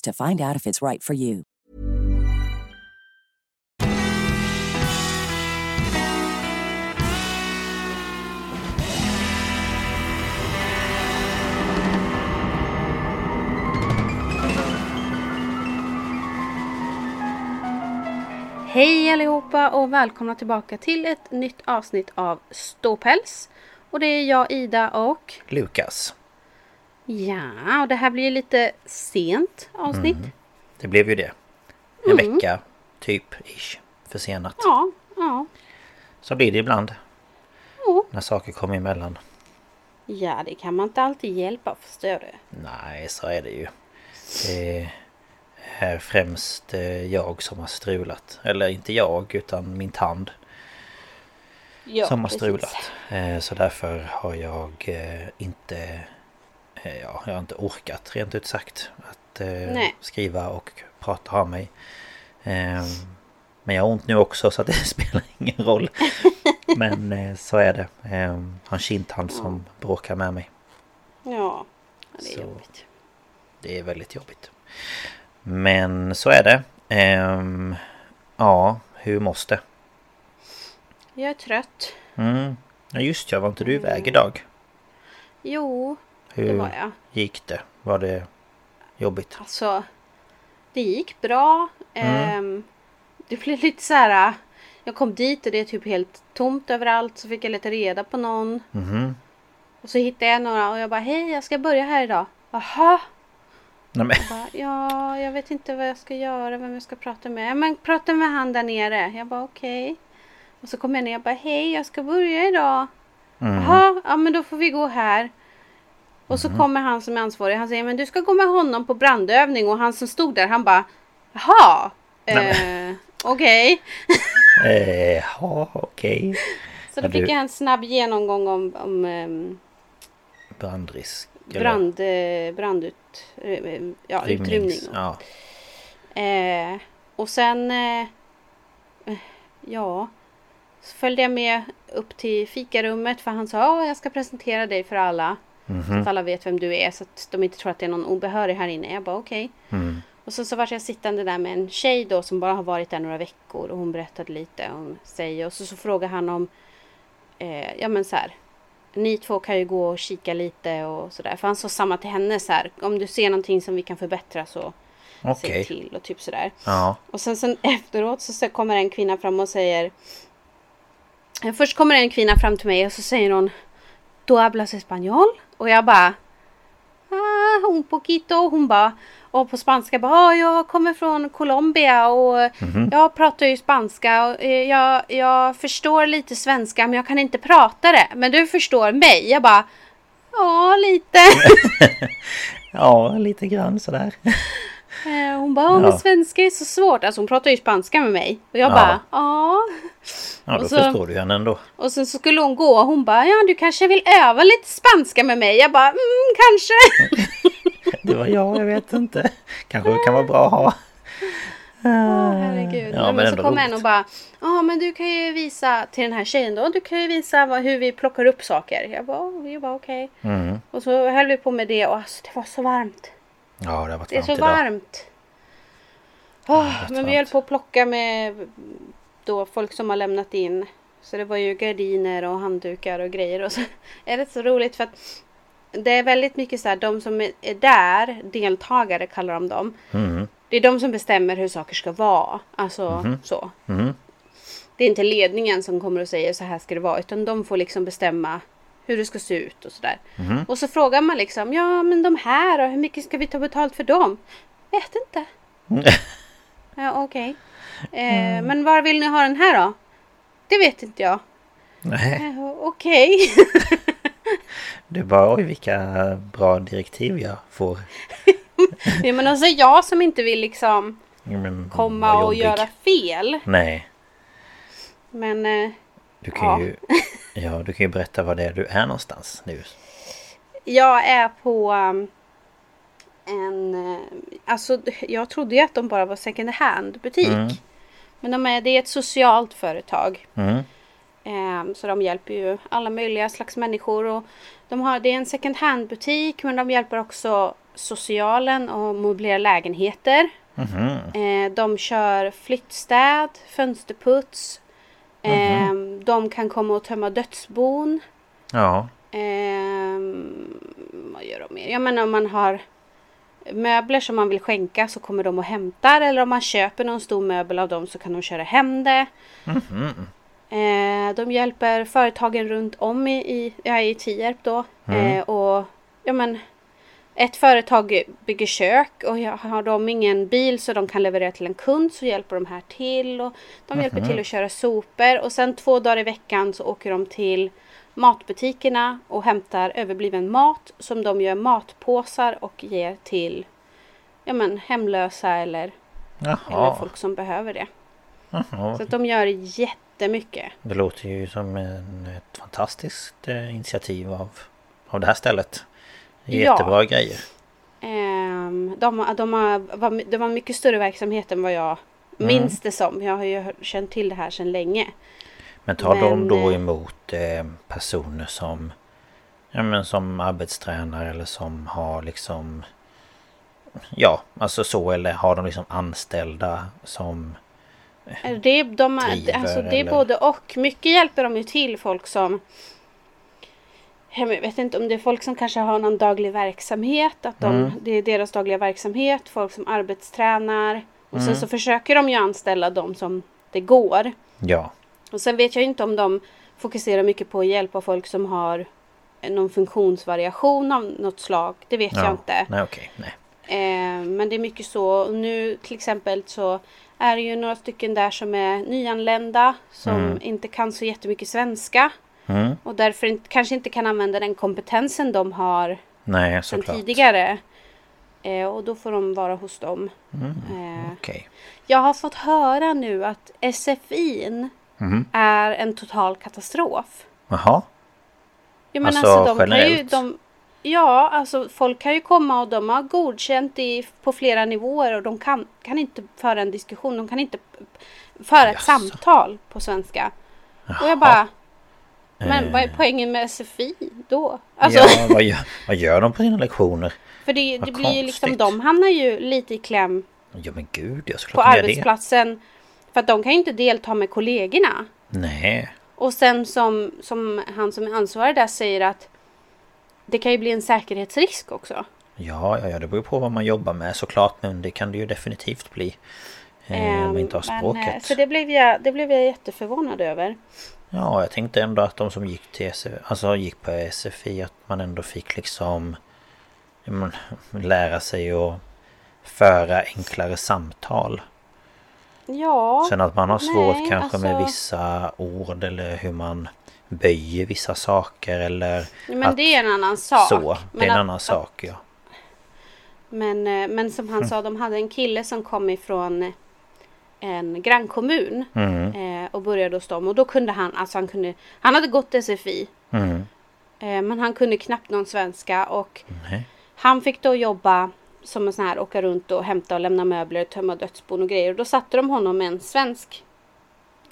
to find out if it's right for you. Hej allihopa och välkomna tillbaka till ett nytt avsnitt av Ståpäls. Och det är jag Ida och Lukas. Ja, och det här blir lite sent avsnitt. Det blev ju det. En vecka, typ, ish, försenat. Ja, ja, Så blir det ibland. Ja. När saker kommer emellan. ja, det kan man inte alltid hjälpa förstår du. Nej, så är det ju. Det är främst eh, jag som har strulat. Eller inte jag, utan min tand Ja, som har precis. strulat. Eh, Så därför har jag eh, inte... eh, Ja, jag har inte orkat rent ut sagt att eh, skriva och prata av mig. Eh, Men jag har ont nu också så att det spelar ingen roll. Men eh, så är det. Eh, Har en kindtand som bråkar med mig. Ja, det är Så. jobbigt. Det är väldigt jobbigt. Men så är det. Ehm, ja, hur måste? Jag är trött. Mm. Ja just ja, var inte du iväg idag? Jo, det Hur var jag. gick det? Var det jobbigt? Alltså, det gick bra. Mm. Ehm, det blev lite så här. Jag kom dit och det är typ helt tomt överallt. Så fick jag lite reda på någon. Mhm. Och så hittade jag några och jag bara hej jag ska börja här idag. Jaha. Nej men, Jag bara, ja jag vet inte vad jag ska göra, vem jag ska prata med. Men prata med han där nere. Jag bara okej. Och så kom jag ner och bara hej jag ska börja idag. mm. Jaha, ja men då får vi gå här. Och så Mhm. kommer han som är ansvarig. Han säger men du ska gå med honom på brandövning. Och han som stod där han bara jaha. Eh, okej. eh, ja okej. Så då fick du- jag en snabb genomgång om, om ehm, Brandrisk. brand, eh, brandut, eh, ja, rymnings- utrymning. Ja. Eh, och sen, eh, ja, så följde jag med upp till fikarummet för han sa att jag ska presentera dig för alla. Så Mhm. att alla vet vem du är så att de inte tror att det är någon obehörig här inne. Jag bara okej. Mm. Och så, så var jag sittande där med en tjej då som bara har varit där några veckor och hon berättade lite om sig och så, så frågade han om, eh, ja men så här, ni två kan ju gå och kika lite och sådär. För han sa samma till henne så här, om du ser någonting som vi kan förbättra så säg Okej. till och typ sådär. Ja. Och sen, sen efteråt så, så kommer en kvinna fram och säger Först kommer en kvinna fram till mig och så säger hon Du hablas español? Och jag bara ah, un poquito. Hon bara och på spanska bara ah, jag kommer från Colombia och Mhm. jag pratar ju spanska och eh, jag, jag förstår lite svenska men jag kan inte prata det. Men du förstår mig? Jag bara Ja, lite. Ja, lite grann sådär. Eh, Hon bara, "Ja, men svenska är så svårt. Alltså hon pratar ju spanska med mig. Och jag Ja. bara, ja. Ja, då så- förstår du henne ändå. Och sen så skulle hon gå och hon bara, ja du kanske vill öva lite spanska med mig. Jag bara, mm, kanske. Det var jag, jag vet inte. Kanske det kan vara bra att ha. Åh herregud. Ja, men, men så kom en och bara, ja men du kan ju visa till den här tjejen då. Du kan ju visa vad, hur vi plockar upp saker. Jag bara, jag bara okej. Mm. Och så höll vi på med det och alltså det var så varmt. Ja, det har varit Det är så idag. varmt. Åh, rätt men vi höll på att plocka med då folk som har lämnat in. Så det var ju gardiner och handdukar och grejer. Och så är det så roligt för att det är väldigt mycket så här, de som är är där, deltagare kallar de dem. Mm. Det är de som bestämmer hur saker ska vara. Alltså så. Det är inte ledningen som kommer och säger så här ska det vara. Utan de får liksom bestämma hur det ska se ut och sådär. Och så frågar man liksom. Ja men de här då? Hur mycket ska vi ta betalt för dem? Vet inte. Ja okej. Eh, Men var vill ni ha den här då? Det vet inte jag. Nej, Eh, Okej. det är bara oj vilka bra direktiv jag får. ja, men alltså jag som inte vill liksom men, komma och göra fel. Nej, Men eh, du kan Ja. ju... Ja, du kan ju berätta var det är du är någonstans nu. jag är på um, en... eh, Alltså jag trodde ju att de bara var second hand butik. Mm. Men de är, det är ett socialt företag. Mm. Eh, så de hjälper ju alla möjliga slags människor. Och de har, det är en second hand butik men de hjälper också socialen och möblerar lägenheter. Mhm. Eh, de kör flyttstäd, fönsterputs. Eh, de kan komma och tömma dödsbon. Ja. Ehm, vad gör de mer? Jag menar om man har möbler som man vill skänka så kommer de och hämtar. Eller om man köper någon stor möbel av dem så kan de köra hem det. Eh, de hjälper företagen runt om i, i, ja, i Tierp då. Eh, och ja men ett företag bygger kök och har de ingen bil så de kan leverera till en kund så hjälper de här till. Och de hjälper till att köra sopor och sen två dagar i veckan så åker de till matbutikerna och hämtar överbliven mat som de gör matpåsar och ger till ja, men, hemlösa eller, eller folk som behöver det. Jaha. Så att de gör jättemycket. Det låter ju som en, ett fantastiskt eh, initiativ av, av det här stället. Det är Ja. Jättebra grejer. Ehm, de, har- de har, det mycket större verksamhet än vad jag minns det som. Jag har ju känt till det här sedan länge. Men tar de Men, då eh, emot eh, personer som ja, men som arbetstränare eller som har liksom Ja, alltså så eller har de liksom anställda som Det, är- de, Driver alltså, det är eller- både och. Mycket hjälper de ju till folk som jag vet inte om det är folk som kanske har någon daglig verksamhet. Att de, Mm. Det är deras dagliga verksamhet. Folk som arbetstränar. Och Mm. sen så försöker de ju anställa de som det går. Ja, Och sen vet jag inte om de fokuserar mycket på att hjälpa folk som har någon funktionsvariation av något slag. Det vet jag ja. inte. Nej okej, nej. Eh, men det är mycket så. Nu till exempel så är det ju några stycken där som är nyanlända. Som Mm. inte kan så jättemycket svenska. Mm. Och därför inte, kanske inte kan använda den kompetensen de har Nej såklart. tidigare. Eh, och då får de vara hos dem. Mm. Eh, Okej. jag har fått höra nu att SFI Mhm. är en total katastrof. Jaha. Ja, men Alltså, alltså, de kan ju, generellt? de, ja, alltså folk kan ju komma och de har godkänt i, på flera nivåer och de kan, kan inte föra en diskussion. De kan inte föra ett Jaså. samtal på svenska. Och Jaha. jag bara, men Eh. vad är poängen med SFI då? Alltså, Ja, vad gör, vad gör de på sina lektioner? för det, det blir ju liksom, de hamnar ju lite i kläm Ja men gud, jag på gör det. arbetsplatsen. För att de kan ju inte delta med kollegorna. Nej. Och sen som, som han som är ansvarig där säger att det kan ju bli en säkerhetsrisk också. Ja, ja, ja, det beror på vad man jobbar med såklart. Men det kan det ju definitivt bli. Eh, om man inte har språket. Men, eh, så det blev, jag, det blev jag jätteförvånad över. Ja, jag tänkte ändå att de som gick till SFI, alltså gick på SFI, att man ändå fick liksom men, lära sig att föra enklare samtal. Ja, Sen att man har svårt nej, kanske med alltså- vissa ord eller hur man böjer vissa saker eller men att, det är en annan sak. så. Det är en att- annan sak ja. Men, eh, men som han sa, de hade en kille som kom ifrån en grannkommun Mm, eh, och började hos dem. Och då kunde han, alltså han kunde, han hade gått SFI. mm, Eh, men han kunde knappt någon svenska och nej. Han fick då jobba som en sån här, åka runt och hämta och lämna möbler, tömma dödsbon och grejer. Och då satte de honom med en svensk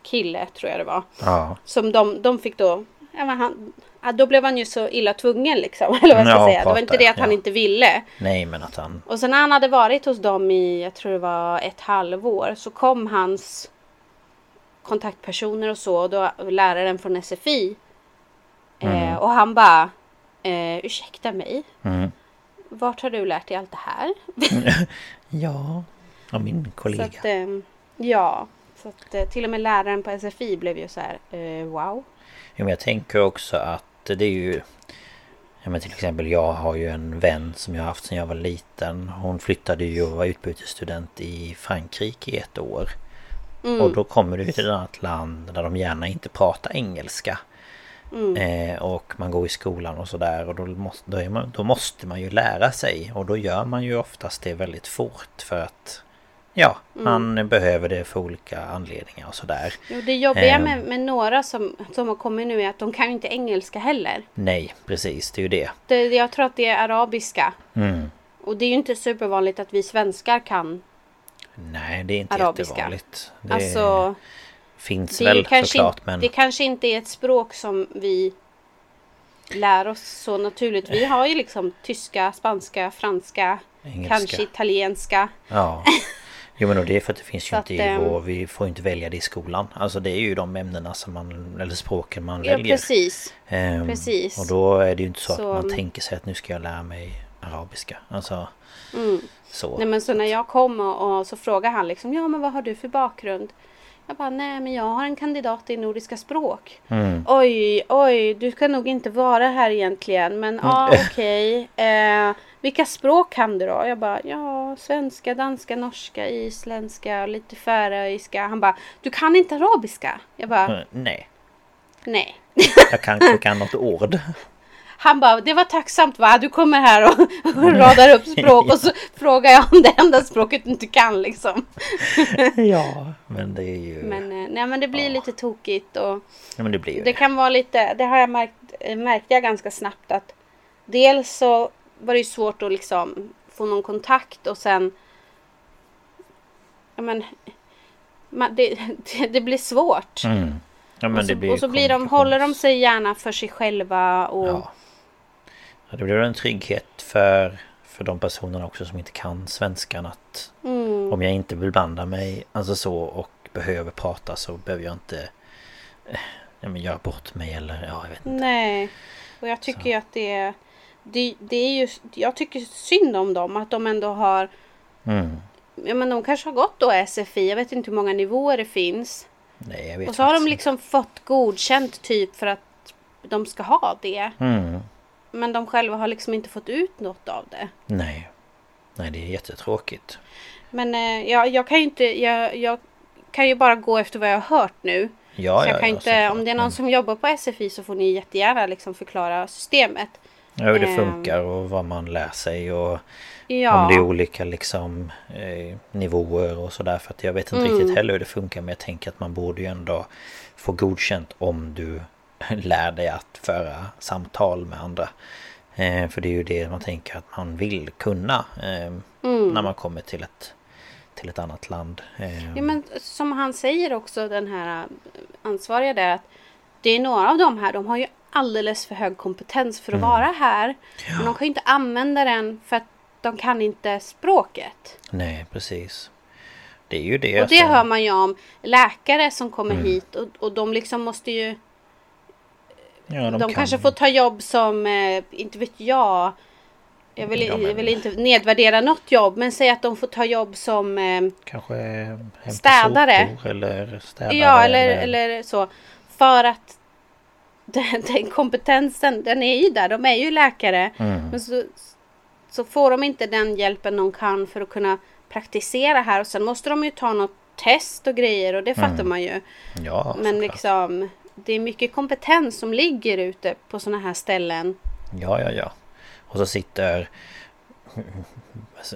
kille, tror jag det var. Ja, Som de, de fick då, ja, han, då blev han ju så illa tvungen liksom. Eller vad jag ska Ja, säga. Det var inte det att han ja. inte ville. nej men att han... Och sen när han hade varit hos dem i, jag tror det var ett halvår, så kom hans kontaktpersoner och så, och då läraren från SFI. Eh, och han bara, eh, ursäkta mig, Mm. vart har du lärt dig allt det här? Ja, av min kollega. Att, eh, ja, så att eh, till och med läraren på SFI blev ju så här, eh, wow. Ja, men jag tänker också att det är ju... Ja, men till exempel jag har ju en vän som jag har haft sedan jag var liten. Hon flyttade ju och var utbytesstudent i Frankrike i ett år. Mm. Och då kommer du till ett annat land där de gärna inte pratar engelska. Mm. Eh, och man går i skolan och sådär och då måste, då, man, då måste man ju lära sig. Och då gör man ju oftast det väldigt fort för att... Ja, Mm. man behöver det för olika anledningar och sådär. Jo, det jobbiga Ehm. med, med några som, som har kommit nu är att de kan ju inte engelska heller. Nej, precis, det är ju det. Det, jag tror att det är arabiska. Mm. Och det är ju inte supervanligt att vi svenskar kan. Nej, det är inte Arabiska. jättevanligt. Det Alltså, finns det väl såklart men... det kanske inte är ett språk som vi lär oss så naturligt. Vi har ju liksom tyska, spanska, franska, Engelska. kanske italienska. Ja. Jo men och det är för att det finns ju Så inte att, i ehm, vår... Vi får ju inte välja det i skolan. Alltså det är ju de ämnena som man... Eller språken man Ja, väljer. precis. Ehm, precis. Och då är det ju inte så, Så- att man tänker sig att nu ska jag lära mig arabiska. Alltså Mm. så. Nej men så när jag kom och, och så frågade han liksom Ja men vad har du för bakgrund? Jag bara nej men jag har en kandidat i nordiska språk. Mm. Oj oj du ska nog inte vara här egentligen men ja okej. Eh, vilka språk kan du då? Jag bara ja svenska, danska, norska, isländska, lite färöiska. Han bara du kan inte arabiska? Jag bara Mm, Nej. nej. Jag kanske kan något ord. Han bara, det var tacksamt va? Du kommer här och, och radar upp språk och så frågar jag om det enda språket du inte kan liksom. ja, men det är ju... Men, eh, nej, men det blir lite tokigt och Ja, men det blir ju det kan vara lite, det har jag märkt, eh, märkte jag ganska snabbt att dels så var det ju svårt att liksom få någon kontakt och sen ja men man, det, det, det blir svårt. Mm. Ja, men och så, det blir och så blir de, håller de sig gärna för sig själva och Ja. Det blir en trygghet för, för de personerna också som inte kan svenskan att mm, om jag inte vill blanda mig alltså så och behöver prata så behöver jag inte eh, men göra bort mig eller ja, jag vet inte. Nej. Och jag tycker ju att det är, det, det är ju, jag tycker synd om dem att de ändå har, Mm. ja men de kanske har gått då SFI, jag vet inte hur många nivåer det finns. Nej, jag vet Och så har de liksom fått godkänt typ för att de ska ha det. inte. Mm. Men de själva har liksom inte fått ut något av det. Nej. Nej, det är jättetråkigt. Men eh, jag, jag kan ju inte, jag, jag kan ju bara gå efter vad jag har hört nu. Ja, så jag ja, kan ja, inte, såklart, om det är någon men- som jobbar på SFI så får ni jättegärna liksom förklara systemet. Ja, hur det Ehm. funkar och vad man lär sig och Ja. om det är olika liksom eh, nivåer och sådär. För att jag vet inte Mm. riktigt heller hur det funkar men jag tänker att man borde ju ändå få godkänt om du lär dig att föra samtal med andra. Eh, för det är ju det man tänker att man vill kunna eh, Mm. när man kommer till ett, till ett annat land. Eh, Ja, men som han säger också den här ansvariga där att det är några av de här, de har ju alldeles för hög kompetens för att Mm. vara här. Men de kan ju inte använda den för att de kan inte språket. Nej, precis. Det är ju det. och det som- hör man ju om läkare som kommer Mm. hit och, och de liksom måste ju ja, De, kan- kanske får ta jobb som, eh, inte vet jag. Jag vill, Ja, men- jag vill inte nedvärdera något jobb men säg att de får ta jobb som eh, Kanske Städare. eller städare. Ja, eller, eller så. För att den, den kompetensen, den är ju där. De är ju läkare. Mm. Men så, så får de inte den hjälpen de kan för att kunna praktisera här. Och sen måste de ju ta något test och grejer och det fattar Mm. man ju. Ja, Men såklart. liksom, det är mycket kompetens som ligger ute på sådana här ställen. Ja, ja, ja. Och så sitter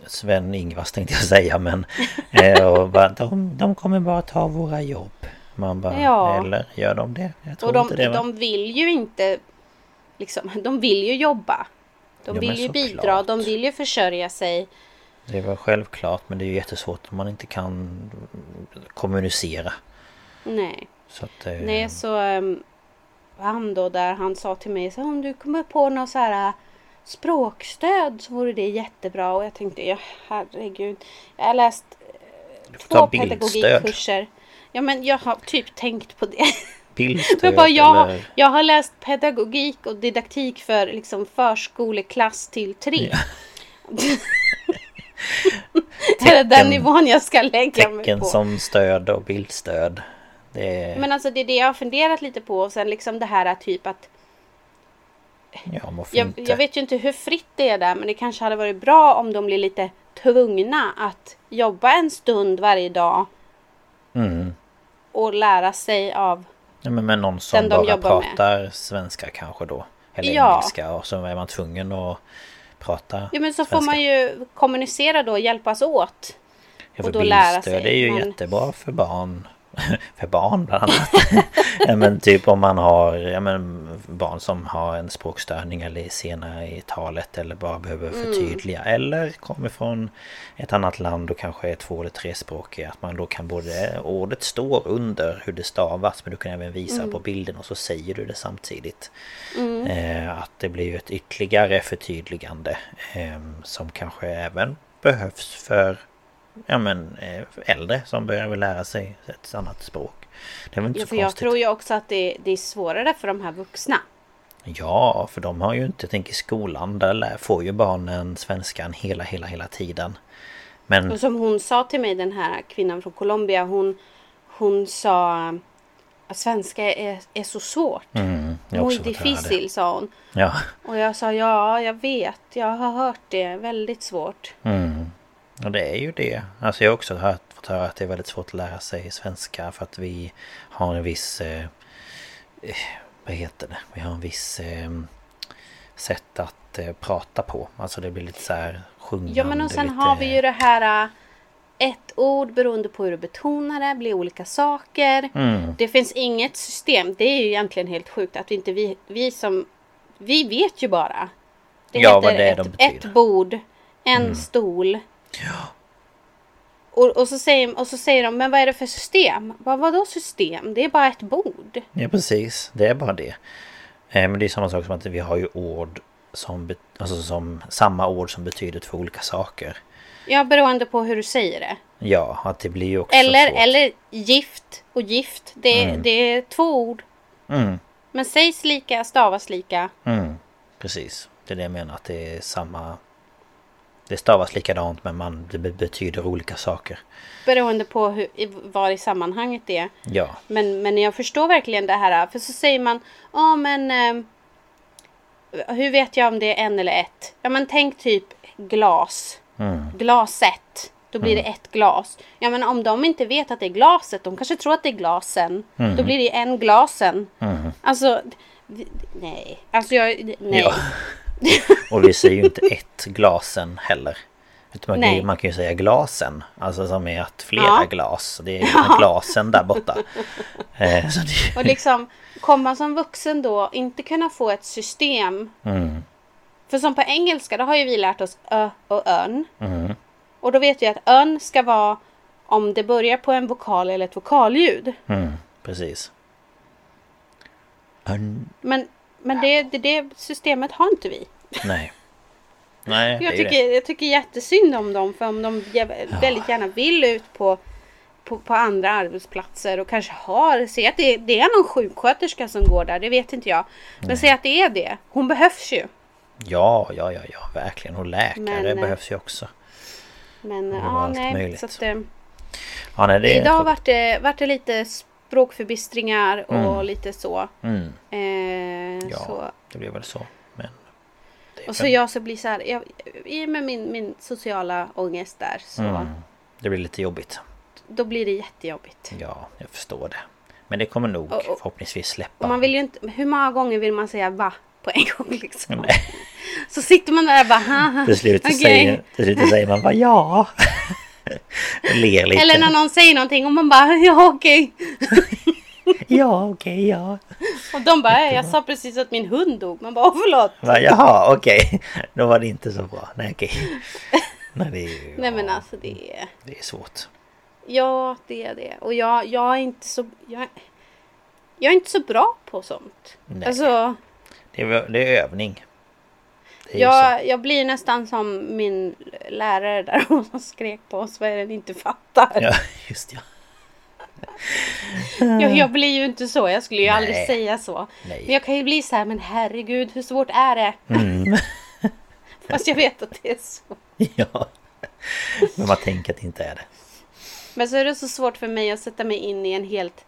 Sven-Ingvars tänkte jag säga men eh, och bara, de, de kommer bara ta våra jobb. Man bara, Ja. eller gör de det? Jag tror Och de, inte det de vill ju inte, liksom, de vill ju jobba. De Ja, vill ju bidra, de vill ju försörja sig. Det är väl självklart men det är ju jättesvårt om man inte kan kommunicera. Nej. Så att, eh, Nej, så um, han då där han sa till mig så om du kommer på något så här äh, språkstöd så vore det jättebra och jag tänkte ja herregud. Jag har läst får två pedagogikkurser. Ja men jag har typ tänkt på det. Bildstöd bara, jag, eller... jag har läst pedagogik och didaktik för liksom förskoleklass till tre. Ja. är det den nivån jag ska lägga mig Tecken på? som stöd och bildstöd. Det. Men alltså det är det jag har funderat lite på. Och sen liksom det här typ att ja, varför jag, inte? jag vet ju inte hur fritt det är där men det kanske hade varit bra om de blir lite tvungna att jobba en stund varje dag Mm. och lära sig av Ja, men med någon som bara jobbar med. pratar svenska kanske då. Eller Ja. engelska och så är man tvungen att prata Ja men så får svenska. man ju kommunicera då och hjälpas åt. Ja, och då lära sig, är ju men- jättebra för barn. för barn bland annat. men typ om man har ja, men barn som har en språkstörning eller är sena i talet eller bara behöver Mm. förtydliga. Eller kommer från ett annat land och kanske är två eller trespråkig. Att man då kan både ordet står under hur det stavas men du kan även visa Mm. på bilden och så säger du det samtidigt. Eh, att det blir ju ett ytterligare förtydligande eh, som kanske även behövs för ja, men, eh, äldre som behöver lära sig ett annat språk. Det är väl inte Ja, så för jag konstigt. tror ju också att det, det är svårare för de här vuxna. Ja, för de har ju inte, jag tänker i skolan, där får ju barnen svenskan hela, hela, hela tiden. Men Och som hon sa till mig, den här kvinnan från Colombia, hon, hon sa att svenska är, är så svårt. mm, jag Muy difficil, sa hon. Ja, Och jag sa ja, jag vet, jag har hört det, väldigt svårt. mm. Och det är ju det. Alltså jag har också hört, fått höra att det är väldigt svårt att lära sig svenska för att vi har en viss... Eh, eh, vad heter det? Vi har en viss eh, sätt att eh, prata på. Alltså det blir lite så här sjungande. Ja, men och sen lite... har vi ju det här äh, ett ord beroende på hur du betonar det, blir olika saker. Mm, Det finns inget system. Det är ju egentligen helt sjukt att inte vi, vi som... Vi vet ju bara. Det Ja, heter vad det är ett, de betyder. ett bord, en Mm. stol. Och, och, så säger, och så säger de, men vad är det för system? Vad, vadå system? Det är bara ett bord. Ja precis, det är bara det. Eh, Men det är samma sak som att vi har ju ord som, alltså som samma ord som betyder två olika saker. Ja, beroende på hur du säger det. Ja, att det blir ju också Eller, svårt. eller gift och gift. Det, Mm. det är två ord. Mm, Men sägs lika, stavas lika. mm, precis. Det är det jag menar, att det är samma... Det stavas likadant men man, det be- betyder olika saker. Beroende på hur, var i sammanhanget det är. Ja, Men, men jag förstår verkligen det här. För så säger man, ja men eh, hur vet jag om det är en eller ett? Ja men tänk typ glas. mm, Glaset. Då blir det ett glas. Ja men om de inte vet att det är glaset, de kanske tror att det är glasen. Då blir det en glasen. mm. Alltså, nej. Alltså jag, nej. Ja. Och vi säger ju inte ett glasen heller. Man, kan, ju- man kan ju säga glasen. Alltså som är att flera Ja. glas. Det är ju glasen där borta. Eh, så det, Och liksom, kommer man som vuxen då inte kunna få ett system. mm, För som på engelska, då har ju vi lärt oss ö och ön. mm, Och då vet vi att ön ska vara om det börjar på en vokal eller ett vokalljud. mm, precis. Ön- Men, men det, det, det systemet har inte vi. Nej. Nej, Jag tycker, jag tycker jättesynd om dem. För om de väldigt gärna vill ut på, på, på andra arbetsplatser och kanske har, säg att det, det är någon sjuksköterska som går där, det vet inte jag. Men säg att det är det. Hon behövs ju. Ja, ja, ja, ja, verkligen. Och läkare Men, eh, behövs ju också. Men ja, nej. möjligt. Så att, eh, Ja, nej, det idag vart det, vart det lite språkförbistringar och Mm. lite så. Mm, Eh, ja, så. det blir väl så. Men... Och så kan- jag så blir så här, jag, i och med min, min sociala ångest där så Mm, det blir lite jobbigt. då blir det jättejobbigt. Ja, jag förstår det. Men det kommer nog Och- och- förhoppningsvis släppa. Man vill ju inte, hur många gånger vill man säga va på en gång liksom? Nej. Så sitter man där och bara. Till slut, okej. säger, till slut säger man bara ja. Ler lite. Eller när någon säger någonting och man bara ja okej. Ja, okej, ja. Och de bara jag sa precis att min hund dog. Man bara förlåt. Va, jaha, okej. Då var det inte så bra. Nej, okej. Nej, det är. Nej men alltså det är, Det är svårt. ja det är det. Och jag, jag är inte så, jag, jag är inte så bra på sånt. Nej. Alltså Det är, det är övning. Jag, jag blir nästan som min lärare där hon skrek på oss vad är det ni inte fattar. Ja, just ja. Jag, jag blir ju inte så, jag skulle ju aldrig Nej. säga så. Nej. Men jag kan ju bli så här, men herregud hur svårt är det? Mm. Fast jag vet att det är så. Ja. Men man tänker att det inte är det. Men så är det så svårt för mig att sätta mig in i en helt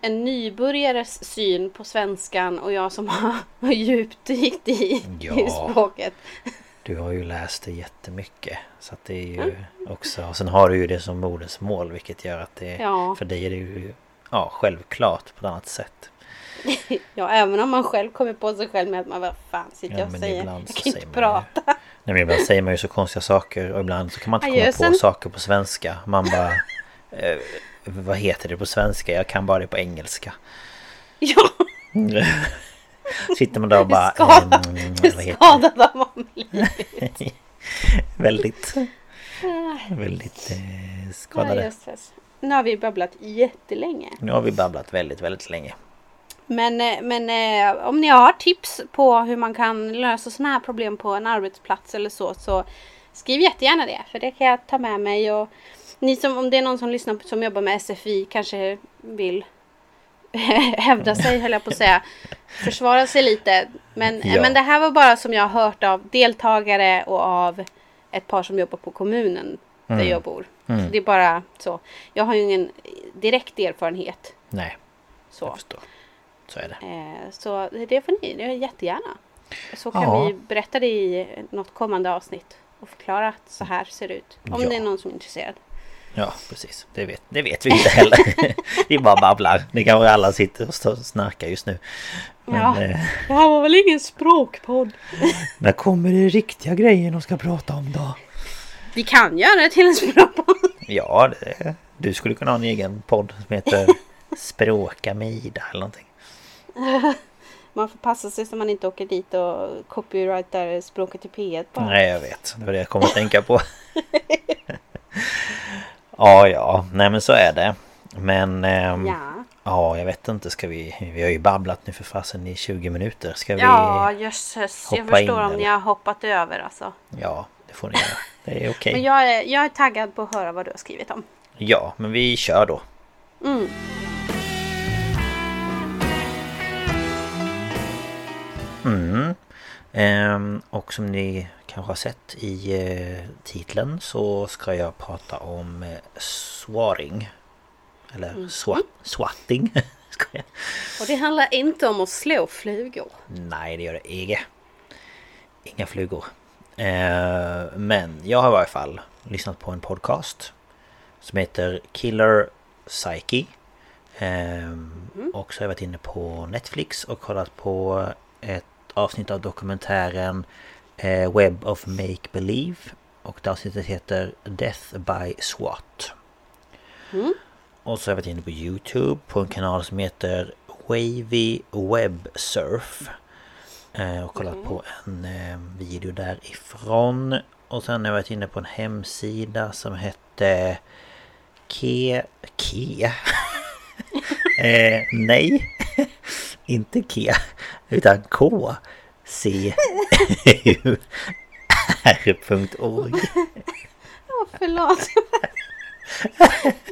en nybörjares syn på svenskan och jag som har djupdykt i, Ja. i språket. Du har ju läst det jättemycket. Så att det är ju också... Och sen har du ju det som modersmål vilket gör att det... Ja. För dig är det ju ja, självklart på ett annat sätt. Ja, även om man själv kommer på sig själv med att man vad fan sitter Ja, jag och säger? Jag kan inte man ju- prata. Nej men ibland säger man ju så konstiga saker och ibland så kan man inte komma Adjösen. på saker på svenska. Man bara... Vad heter det på svenska? Jag kan bara det på engelska. Ja, Sitter man där och bara... Skadad. hur det? skadad har man blivit? väldigt... Väldigt eh, Ja, skadade. jösses. Nu har vi babblat jättelänge. Nu har vi babblat väldigt, väldigt länge. Men, eh, men eh, om ni har tips på hur man kan lösa sådana här problem på en arbetsplats eller så, så skriv jättegärna det. För det kan jag ta med mig. Och ni som, om det är någon som lyssnar på, som jobbar med SFI kanske vill hävda sig, höll jag på att säga. Försvara sig lite. Men, Ja. men det här var bara som jag har hört av deltagare och av ett par som jobbar på kommunen där Mm. jag bor. Mm. Så det är bara så. Jag har ju ingen direkt erfarenhet. Nej, Så. jag förstår. Så är det. Eh, Så det får ni, det är jättegärna. Så kan Ja. vi berätta det i något kommande avsnitt. Och förklara att så här ser det ut. Om Ja. det är någon som är intresserad. Ja, precis. Det vet, det vet vi inte heller. vi bara babblar. Det kanske alla sitter och snarkar just nu. Men Ja. eh, Det här var väl ingen språkpodd? när kommer det riktiga grejer de ska prata om då? Vi kan göra det till en språkpodd. Ja, det, du skulle kunna ha en egen podd som heter Språka med Ida eller någonting. Man får passa sig så man inte åker dit och copyrightar språket i P1 bara. Nej, jag vet. Det var det jag kom att tänka på. Ja, ja. Nej, men så är det. Men... ehm, Ja. Ja, jag vet inte. Ska vi... Vi har ju babblat nu för fasen i 20 minuter. Ska vi... Ja, jösses. Jag förstår in, om ni har hoppat över alltså. Ja, det får ni göra. Det är okej. Men jag är, jag är taggad på att höra vad du har skrivit om. Ja, men vi kör då. Mm. Mm. Ehm, och som ni kanske har sett i eh, titeln så ska jag prata om eh, swaring. Eller swat, swatting. ska jag. Och det handlar inte om att slå flugor. Nej, det gör det inte. Inga flugor. Eh, men jag har i varje fall lyssnat på en podcast som heter Killer Psyche. Eh, Och så har jag varit inne på Netflix och kollat på ett avsnitt av dokumentären eh, Web of Make Believe. Och det avsnittet heter Death by SWAT. Mm. Och så har jag varit inne på Youtube på en kanal som heter Wavy Web Surf. Eh, och kollat på en eh, video därifrån. Och sen har jag varit inne på en hemsida som hette Ke... Ke? eh, nej, inte Ke. Utan K. C. U. R.org. Åh, förlåt.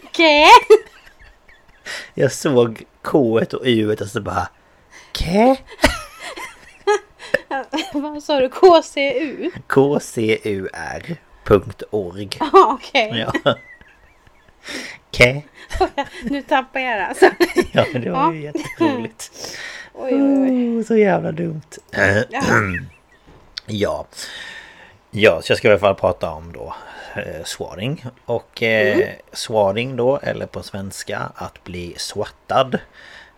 Okej. Jag såg K och U och så bara... Ke? Vad sa du? KCU? KCUR.org Ja, Okej. Ja. Ke? Nu tappar jag det alltså. Ja, det var ju jätteroligt. Oj, oj, oj. Oh, så jävla dumt. Ja. Ja. Ja, så jag ska i alla fall prata om då eh, swaring. Och eh, swaring då, eller på svenska att bli swattad.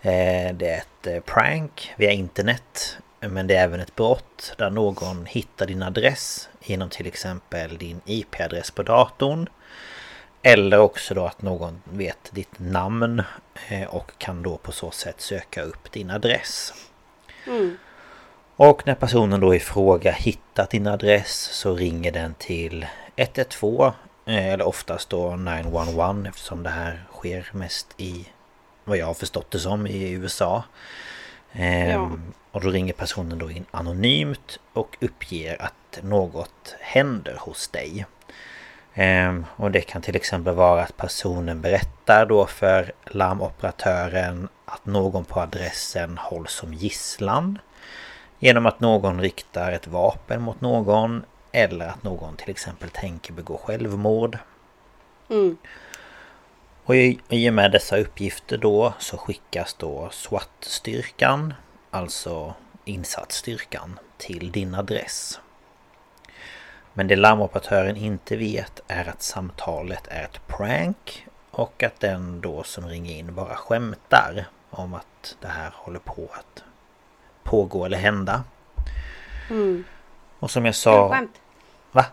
Eh, det är ett eh, prank via internet. Men det är även ett brott där någon hittar din adress genom till exempel din IP-adress på datorn. Eller också då att någon vet ditt namn eh, och kan då på så sätt söka upp din adress. Mm. Och när personen då i fråga hittat din adress så ringer den till 112 eh, eller oftast då 911 eftersom det här sker mest i vad jag har förstått det som i USA. Ehm, Ja. Och då ringer personen då in anonymt och uppger att något händer hos dig. Ehm, och det kan till exempel vara att personen berättar då för larmoperatören att någon på adressen hålls som gisslan. Genom att någon riktar ett vapen mot någon eller att någon till exempel tänker begå självmord. Mm. Och i, i och med dessa uppgifter då så skickas då SWAT-styrkan, alltså insatsstyrkan, till din adress. Men det larmoperatören inte vet är att samtalet är ett prank och att den då som ringer in bara skämtar om att det här håller på att pågå eller hända. Mm. Och som jag Kul sa... skämt. Va?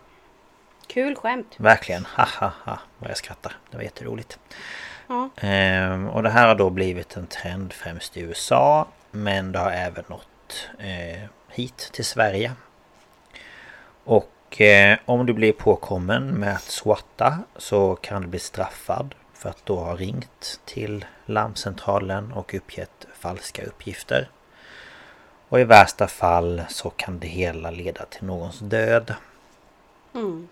Kul skämt. Verkligen. Ha ha ha. Vad jag skrattar. Det var jätteroligt. Ja. Ehm, och det här har då blivit en trend främst i USA. Men det har även nått eh, hit till Sverige. Och eh, om du blir påkommen med att swatta så kan du bli straffad för att då ha ringt till larmcentralen och uppgett falska uppgifter. Och i värsta fall så kan det hela leda till någons död. Mm.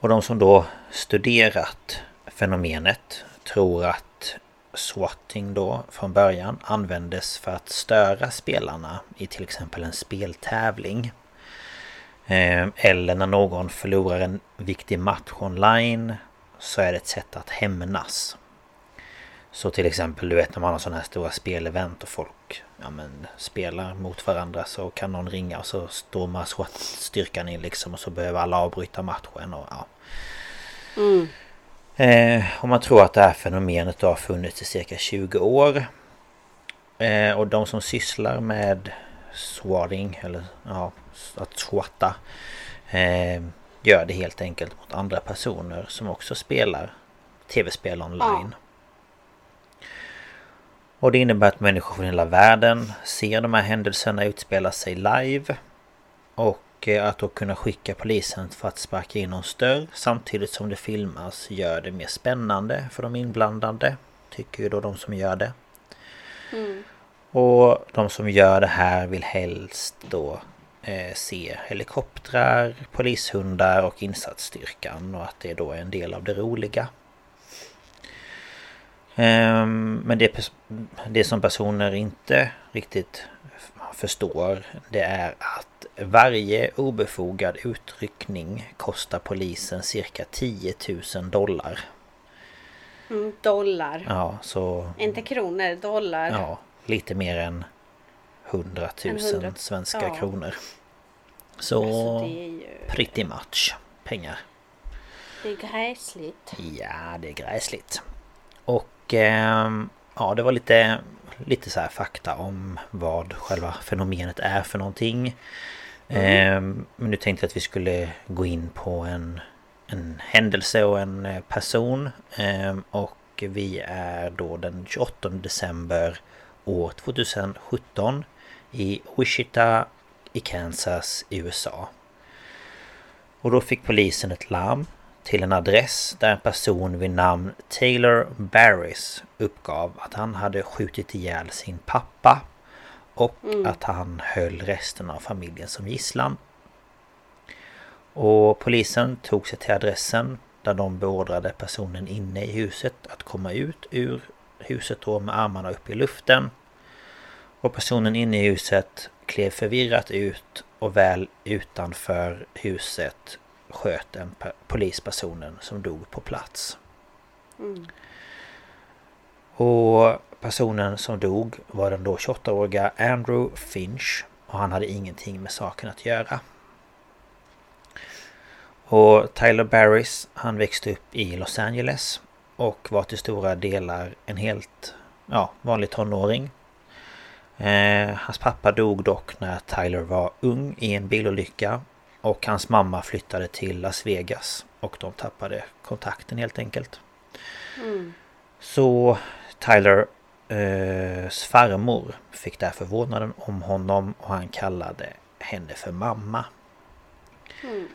Och de som då studerat fenomenet tror att swatting då från början användes för att störa spelarna i till exempel en speltävling. Eh, Eller när någon förlorar en viktig match online så är det ett sätt att hämnas. Så till exempel du vet när man har sådana här stora spelevent och folk ja, men, spelar mot varandra så kan någon ringa och så står man SWAT-styrkan in liksom och så behöver alla avbryta matchen och ja. Mm. Eh, och man tror att det här fenomenet har funnits i cirka 20 år. Eh, och de som sysslar med swatting eller ja, att swatta eh, gör det helt enkelt mot andra personer som också spelar tv-spel online. Och det innebär att människor från hela världen ser de här händelserna utspela sig live. Och eh, att då kunna skicka polisen för att sparka in någon större samtidigt som det filmas gör det mer spännande för de inblandade. Tycker ju då de som gör det. Mm. Och de som gör det här vill helst då se helikoptrar, polishundar och insatsstyrkan och att det då är en del av det roliga. Ehm, Men det, det som personer inte riktigt förstår det är att varje obefogad utryckning kostar polisen cirka 10 000 dollar. Mm. Dollar. Ja, så... Inte kronor, dollar. Ja, lite mer än 100 000 En hundra- svenska ja. kronor. Så Alltså, ju... pretty much pengar. Det är gräsligt. Ja, det är gräsligt. Och ehm, ja, det var lite, lite så här fakta om vad själva fenomenet är för någonting. Ehm, men nu tänkte jag att vi skulle gå in på en, en händelse och en eh, person. Ehm, och vi är då den 28 december år 2017 i Wichita i Kansas i USA. Och då fick polisen ett larm till en adress där en person vid namn Taylor Barris uppgav att han hade skjutit ihjäl sin pappa och att han höll resten av familjen som gisslan. Och polisen tog sig till adressen där de beordrade personen inne i huset att komma ut ur huset då med armarna upp i luften. Och personen inne i huset klev förvirrat ut och väl utanför huset sköt en pe- polispersonen som dog på plats. Mm. Och personen som dog var den då 28-åriga Andrew Finch och han hade ingenting med saken att göra. Och Tyler Barris han växte upp i Los Angeles och var till stora delar en helt ja, vanlig tonåring. Eh, hans pappa dog dock när Tyler var ung i en bilolycka och hans mamma flyttade till Las Vegas och de tappade kontakten helt enkelt. Mm. Så Tylers eh, farmor fick därför vårdnaden om honom och han kallade henne för mamma. Mm.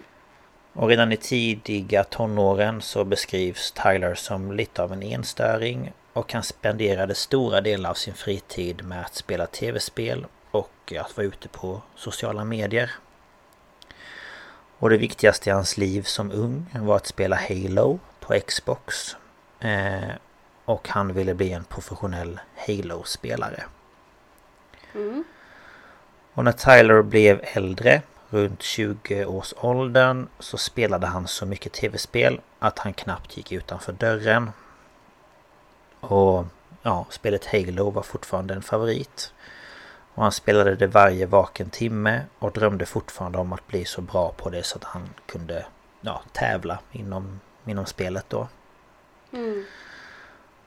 Och redan i tidiga tonåren så beskrivs Tyler som lite av en enstöring och han spenderade stora delar av sin fritid med att spela tv-spel och att vara ute på sociala medier. Och det viktigaste i hans liv som ung var att spela Halo på Xbox. Eh, och han ville bli en professionell Halo-spelare. Mm. Och när Tyler blev äldre runt 20-årsåldern så spelade han så mycket tv-spel att han knappt gick utanför dörren. Och ja, spelet Halo var fortfarande en favorit. Och han spelade det varje vaken timme och drömde fortfarande om att bli så bra på det så att han kunde ja, tävla inom, inom spelet då. Mm.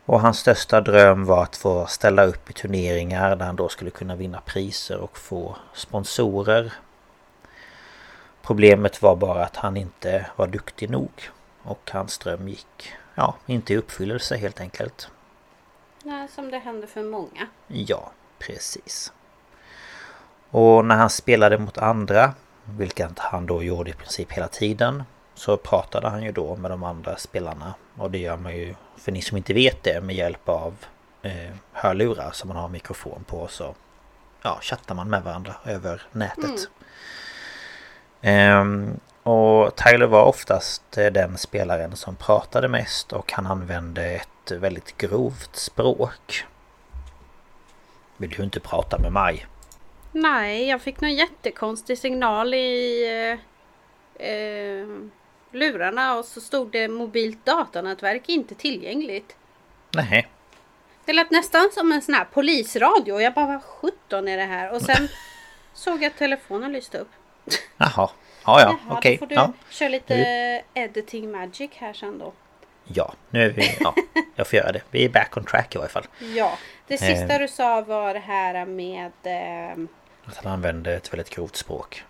Och hans största dröm var att få ställa upp i turneringar där han då skulle kunna vinna priser och få sponsorer. Problemet var bara att han inte var duktig nog. Och hans dröm gick, ja, inte i uppfyllelse helt enkelt. Nej, som det händer för många. Ja, precis. Och när han spelade mot andra, vilket han då gjorde i princip hela tiden, så pratade han ju då med de andra spelarna. Och det gör man ju, för ni som inte vet det, med hjälp av eh, hörlurar som man har mikrofon på så ja, chattar man med varandra över nätet. Mm. Eh, och Tyler var oftast eh, den spelaren som pratade mest och han använde ett väldigt grovt språk. Vill du inte prata med mig? Nej, jag fick någon jättekonstig signal i eh, eh, lurarna och så stod det mobilt datanätverk inte tillgängligt. Nej. Det lät nästan som en sån här polisradio. Jag bara, vad sjutton är det här? Och sen såg jag att telefonen lyste upp. Jaha. Ja, ja, okej. Okay. Då får du ja. köra lite editing magic här sen då. Ja, nu är vi... Ja, jag får göra det. Vi är back on track i varje fall. Ja. Det sista eh. du sa var det här med... Eh, att han använde ett väldigt grovt språk.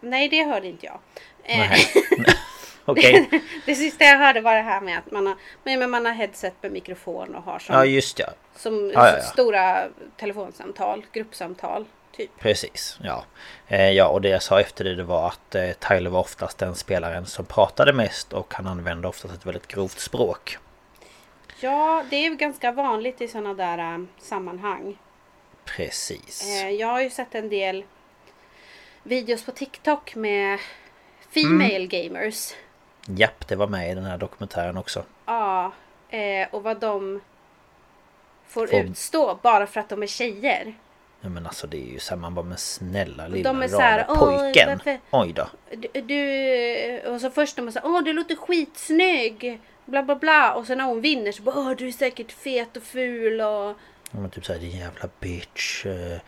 Nej, det hörde inte jag. Eh, Okej. Okay. det sista jag hörde var det här med att man har, men man har headset med mikrofon och har som, ja, just ja. som ja, ja, stora telefonsamtal, gruppsamtal. Typ. Precis, ja. Eh, ja, och det jag sa efter det, det var att eh, Tyler var oftast den spelaren som pratade mest och han använde oftast ett väldigt grovt språk. Ja, det är ganska vanligt i sådana där äh, sammanhang. Precis. Eh, jag har ju sett en del videos på TikTok med Female mm. gamers. Japp, det var med i den här dokumentären också. Ja, eh, och vad de får, får utstå bara för att de är tjejer. Ja men alltså det är ju såhär man bara men snälla lilla de är så här, pojken. Varför, Oj då. Du, du, och så först de säger åh du låter skitsnygg. Bla bla bla och sen när hon vinner så bara åh du är säkert fet och ful och. Ja men typ såhär din jävla bitch. Uh,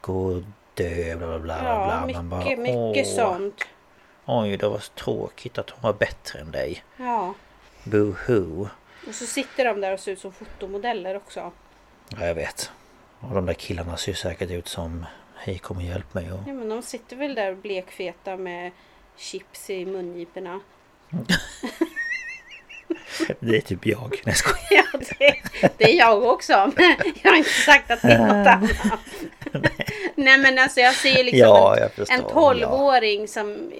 gå och dö bla bla bla. Ja bla. mycket, bara, mycket sånt. Oj, det var så tråkigt att hon var bättre än dig. Ja. Boohoo. Och så sitter de där och ser ut som fotomodeller också. Ja, jag vet. Och de där killarna ser säkert ut som Hej kom och hjälp mig. Och... Ja men de sitter väl där blekfeta med chips i mungiporna. det är typ jag. Nej, jag ja, det, det, är jag också. Men jag har inte sagt att det är något annat. Nej men alltså jag ser liksom ja, en, en 12-åring ja. som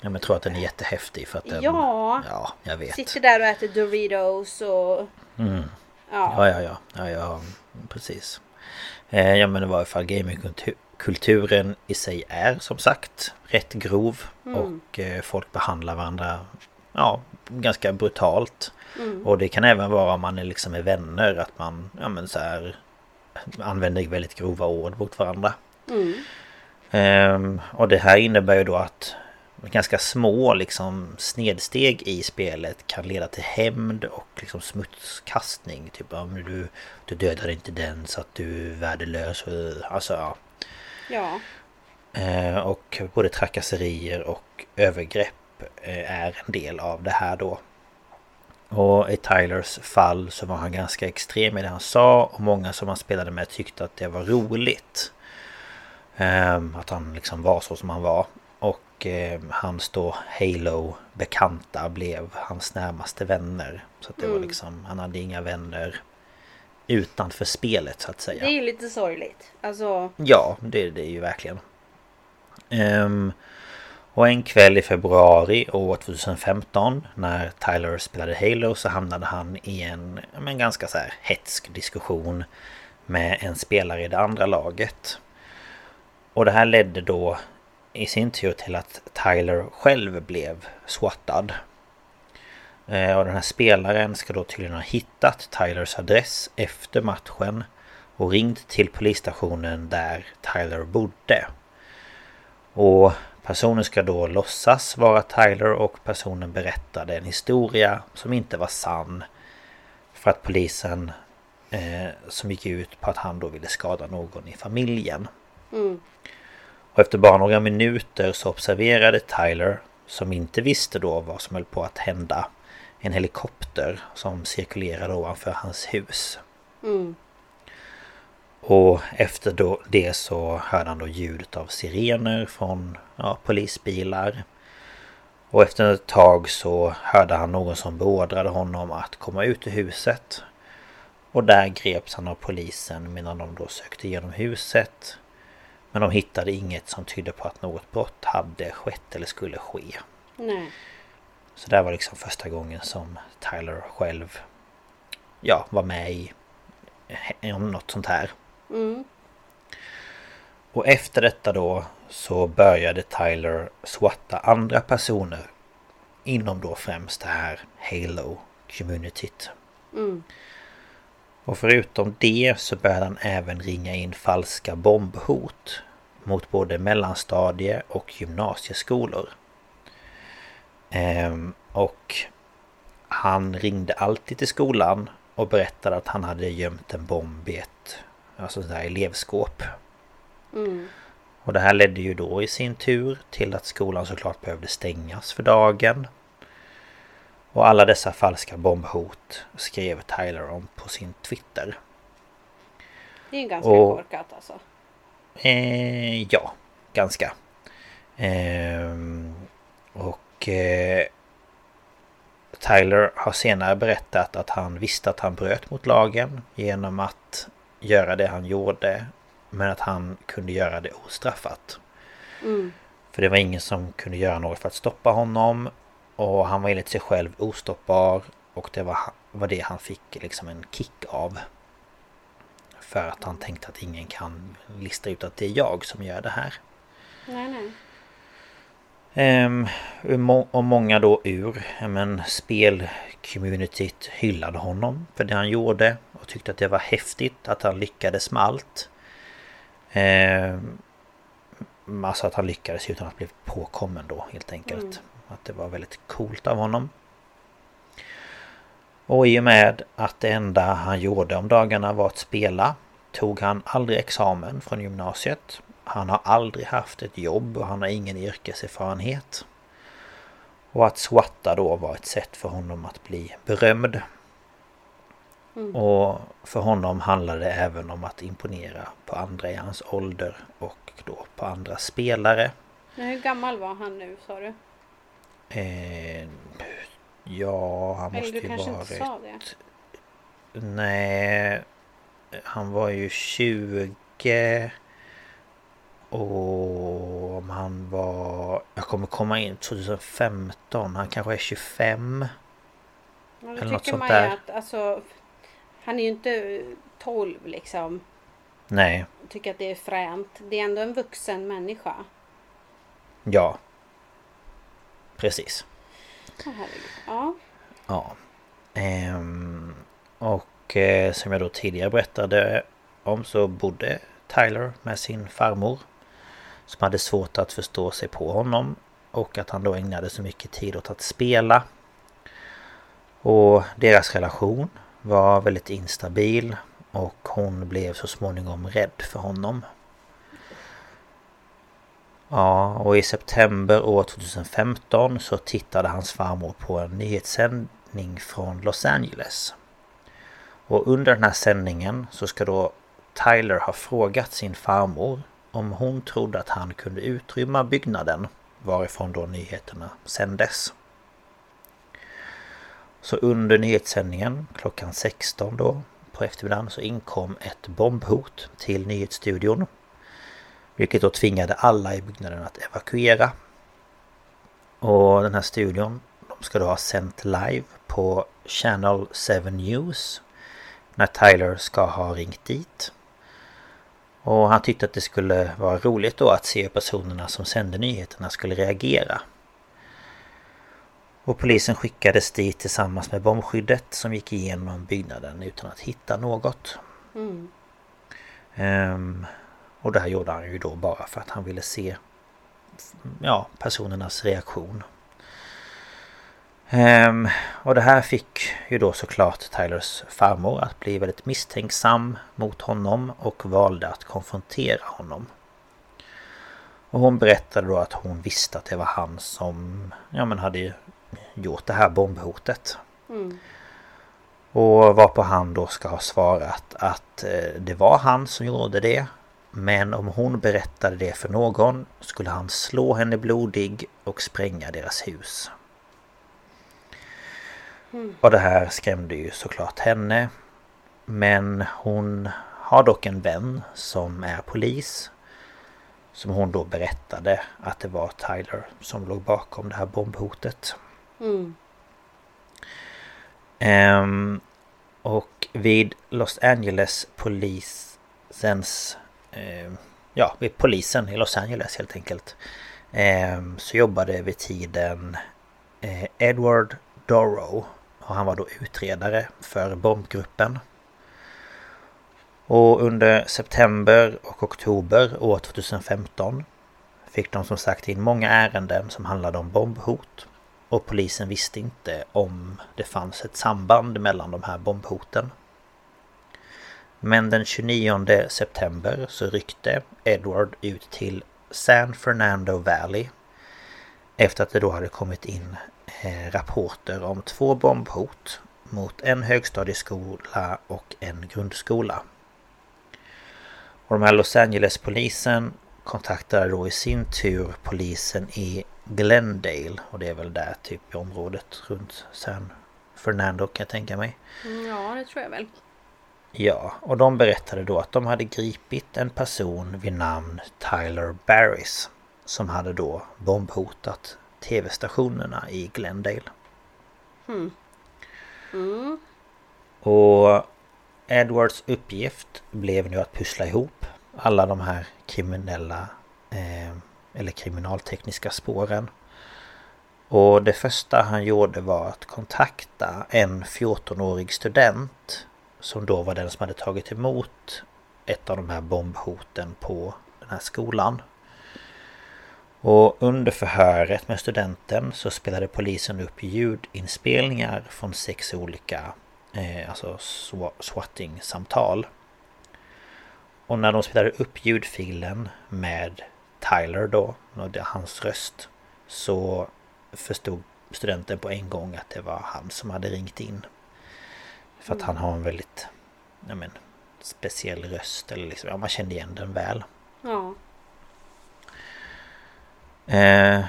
Ja, men jag tror att den är jättehäftig för att den... Ja, ja jag vet. Sitter där och äter Doritos och... Mm. Ja. ja, ja, ja, ja, ja precis. Eh, ja men i fall gamingkulturen i sig är som sagt rätt grov. Mm. Och eh, folk behandlar varandra ja, ganska brutalt. Mm. Och det kan även vara om man är liksom är vänner att man ja, men så här, använder väldigt grova ord mot varandra. Mm. Um, och det här innebär ju då att ganska små liksom snedsteg i spelet kan leda till hämnd och liksom smutskastning. Typ om du, du dödar inte den så att du är värdelös. Alltså ja. Ja. Eh, och både trakasserier och övergrepp eh, är en del av det här då. Och i Tylers fall så var han ganska extrem i det han sa och många som han spelade med tyckte att det var roligt. Eh, att han liksom var så som han var. Och eh, hans då Halo-bekanta blev hans närmaste vänner. Så det mm. var liksom, han hade inga vänner utanför spelet så att säga. Det är ju lite sorgligt. Alltså... Ja, det, det är ju verkligen. Um, och en kväll i februari år 2015 när Tyler spelade Halo så hamnade han i en men, ganska så här hetsk diskussion med en spelare i det andra laget. Och det här ledde då i sin tur till att Tyler själv blev swattad. Eh, och den här spelaren ska då tydligen ha hittat Tylers adress efter matchen och ringt till polisstationen där Tyler bodde. Och Personen ska då låtsas vara Tyler och personen berättade en historia som inte var sann. För att polisen eh, som gick ut på att han då ville skada någon i familjen. Mm. Och efter bara några minuter så observerade Tyler, som inte visste då vad som höll på att hända, en helikopter som cirkulerade ovanför hans hus. Mm. Och efter då det så hörde han då ljudet av sirener från ja, polisbilar. Och efter ett tag så hörde han någon som beordrade honom att komma ut ur huset. Och där greps han av polisen medan de då sökte igenom huset. Men de hittade inget som tydde på att något brott hade skett eller skulle ske. Nej. Så det var liksom första gången som Tyler själv ja, var med i om något sånt här. Mm. Och efter detta då så började Tyler swatta andra personer inom då främst det här Halo-communityt. Mm. Och förutom det så började han även ringa in falska bombhot mot både mellanstadie och gymnasieskolor. Ehm, och han ringde alltid till skolan och berättade att han hade gömt en bomb i ett alltså där elevskåp. Mm. Och det här ledde ju då i sin tur till att skolan såklart behövde stängas för dagen. Och alla dessa falska bombhot skrev Tyler om på sin Twitter. Det är ju ganska Och- korkat alltså. Eh, ja, ganska. Ehm, och eh, Tyler har senare berättat att han visste att han bröt mot lagen genom att göra det han gjorde. Men att han kunde göra det ostraffat. Mm. För det var ingen som kunde göra något för att stoppa honom. Och han var enligt sig själv ostoppbar. Och det var, var det han fick liksom en kick av. För att han tänkte att ingen kan lista ut att det är jag som gör det här. Nej, nej. Må- och många då ur men, spelcommunityt hyllade honom för det han gjorde och tyckte att det var häftigt att han lyckades med allt. Ehm, alltså att han lyckades utan att bli påkommen då helt enkelt. Mm. Att det var väldigt coolt av honom. Och i och med att det enda han gjorde om dagarna var att spela tog han aldrig examen från gymnasiet. Han har aldrig haft ett jobb och han har ingen yrkeserfarenhet. Och att swatta då var ett sätt för honom att bli berömd. Mm. Och för honom handlade det även om att imponera på andra i hans ålder och då på andra spelare. Men hur gammal var han nu sa du? Eh, ja, han Eller måste du ju kanske varit... inte sa det? Nej, han var ju 20 och om han var... Jag kommer komma in 2015, han kanske är 25. Ja, Eller något sånt där. att alltså, han är ju inte 12 liksom. Nej, Tycker att det är fränt. Det är ändå en vuxen människa. ja. Precis. Herregud. Ja. Ja. Ehm, och eh, som jag då tidigare berättade om så bodde Tyler med sin farmor. Som hade svårt att förstå sig på honom. Och att han då ägnade så mycket tid åt att spela. Och deras relation var väldigt instabil. Och hon blev så småningom rädd för honom. Ja, och i september år 2015 så tittade hans farmor på en nyhetssändning från Los Angeles. Och under den här sändningen så ska då Tyler ha frågat sin farmor om hon trodde att han kunde utrymma byggnaden varifrån då nyheterna sändes. Så under nyhetssändningen klockan 16 då på eftermiddagen så inkom ett bombhot till nyhetsstudion. Vilket då tvingade alla i byggnaden att evakuera. Och den här studion de ska då ha sänt live på Channel 7 News. När Tyler ska ha ringt dit. Och han tyckte att det skulle vara roligt då att se hur personerna som sände nyheterna skulle reagera. Och polisen skickades dit tillsammans med bombskyddet som gick igenom byggnaden utan att hitta något. Mm. Ehm, och det här gjorde han ju då bara för att han ville se ja, personernas reaktion. Ehm, och det här fick ju då såklart Tylers farmor att bli väldigt misstänksam mot honom och valde att konfrontera honom. Och hon berättade då att hon visste att det var han som ja, men hade gjort det här bombhotet. Mm. Och varpå han då ska ha svarat att eh, det var han som gjorde det. Men om hon berättade det för någon skulle han slå henne blodig och spränga deras hus. Mm. Och det här skrämde ju såklart henne. Men hon har dock en vän som är polis. Som hon då berättade att det var Tyler som låg bakom det här bombhotet. Mm. Um, och vid Los Angeles polisens... Eh, ja, vid polisen i Los Angeles helt enkelt. Eh, så jobbade vid tiden eh, Edward Dorrow. Och han var då utredare för bombgruppen. Och under september och oktober år 2015 fick de som sagt in många ärenden som handlade om bombhot. Och polisen visste inte om det fanns ett samband mellan de här bombhoten. Men den 29 september så ryckte Edward ut till San Fernando Valley efter att det då hade kommit in eh, rapporter om två bombhot mot en högstadieskola och en grundskola. Och de här Los Angeles-polisen kontaktade då i sin tur polisen i Glendale och det är väl där typ i området runt San Fernando kan jag tänka mig. Mm, ja, det tror jag väl. Ja, och de berättade då att de hade gripit en person vid namn Tyler Barris som hade då bombhotat tv-stationerna i Glendale. Hmm. Mm. Och Edwards uppgift blev nu att pussla ihop alla de här kriminella eh, eller kriminaltekniska spåren. Och det första han gjorde var att kontakta en 14-årig student som då var den som hade tagit emot ett av de här bombhoten på den här skolan. Och under förhöret med studenten så spelade polisen upp ljudinspelningar från sex olika eh, alltså swatting-samtal. Och när de spelade upp ljudfilen med Tyler då, och det hans röst, så förstod studenten på en gång att det var han som hade ringt in. För att han har en väldigt, ja men, speciell röst eller liksom, ja man kände igen den väl. Ja. Eh,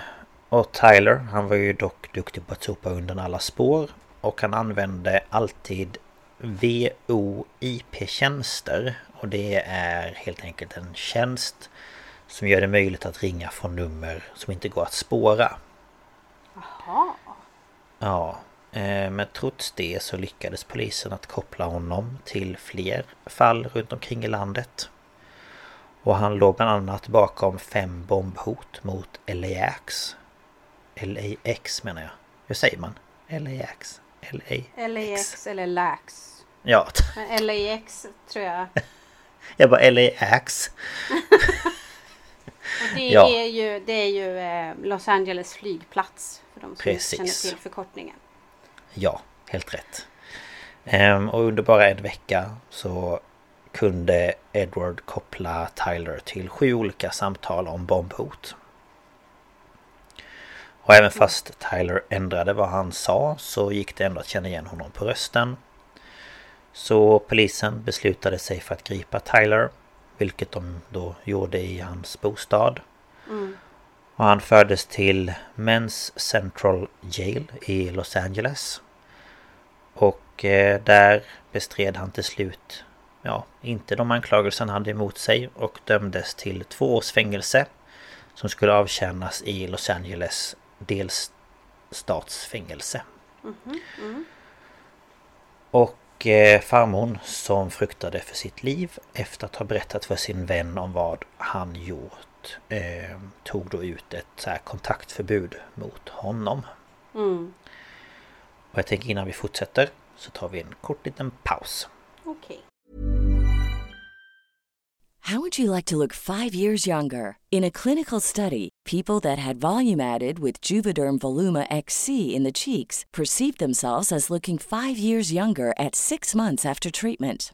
och Tyler, han var ju dock duktig på att sopa undan alla spår. Och han använde alltid VOIP-tjänster. Och det är helt enkelt en tjänst som gör det möjligt att ringa från nummer som inte går att spåra. Jaha. Ja, men trots det så lyckades polisen att koppla honom till fler fall runt omkring i landet. Och han låg bland annat bakom fem bombhot mot LAX. LAX menar jag. Hur säger man? LAX? LA LAX eller LAX. Ja. Men LAX tror jag. jag bara LAX. det, ja. är ju, det är ju eh, Los Angeles flygplats. För de som Precis. känner till förkortningen. Ja, helt rätt. Ehm, och under bara en vecka så kunde Edward koppla Tyler till sju olika samtal om bombhot. Och även fast Tyler ändrade vad han sa så gick det ändå att känna igen honom på rösten. Så polisen beslutade sig för att gripa Tyler. Vilket de då gjorde i hans bostad. Mm. Och han fördes till Men's Central Jail i Los Angeles. Och eh, där bestred han till slut ja, inte de anklagelser han hade emot sig och dömdes till två års fängelse som skulle avtjänas i Los Angeles delstatsfängelse. Mm -hmm. mm. Och eh, farmor som fruktade för sitt liv efter att ha berättat för sin vän om vad han gjort eh, tog då ut ett så kontaktförbud mot honom. Mm. Och jag tänker innan vi fortsätter så tar vi en kort liten paus. Okej. Okay. How would you like to look five years younger? In a clinical study People that had volume added with Juvederm Voluma XC in the cheeks perceived themselves as looking five years younger at six months after treatment.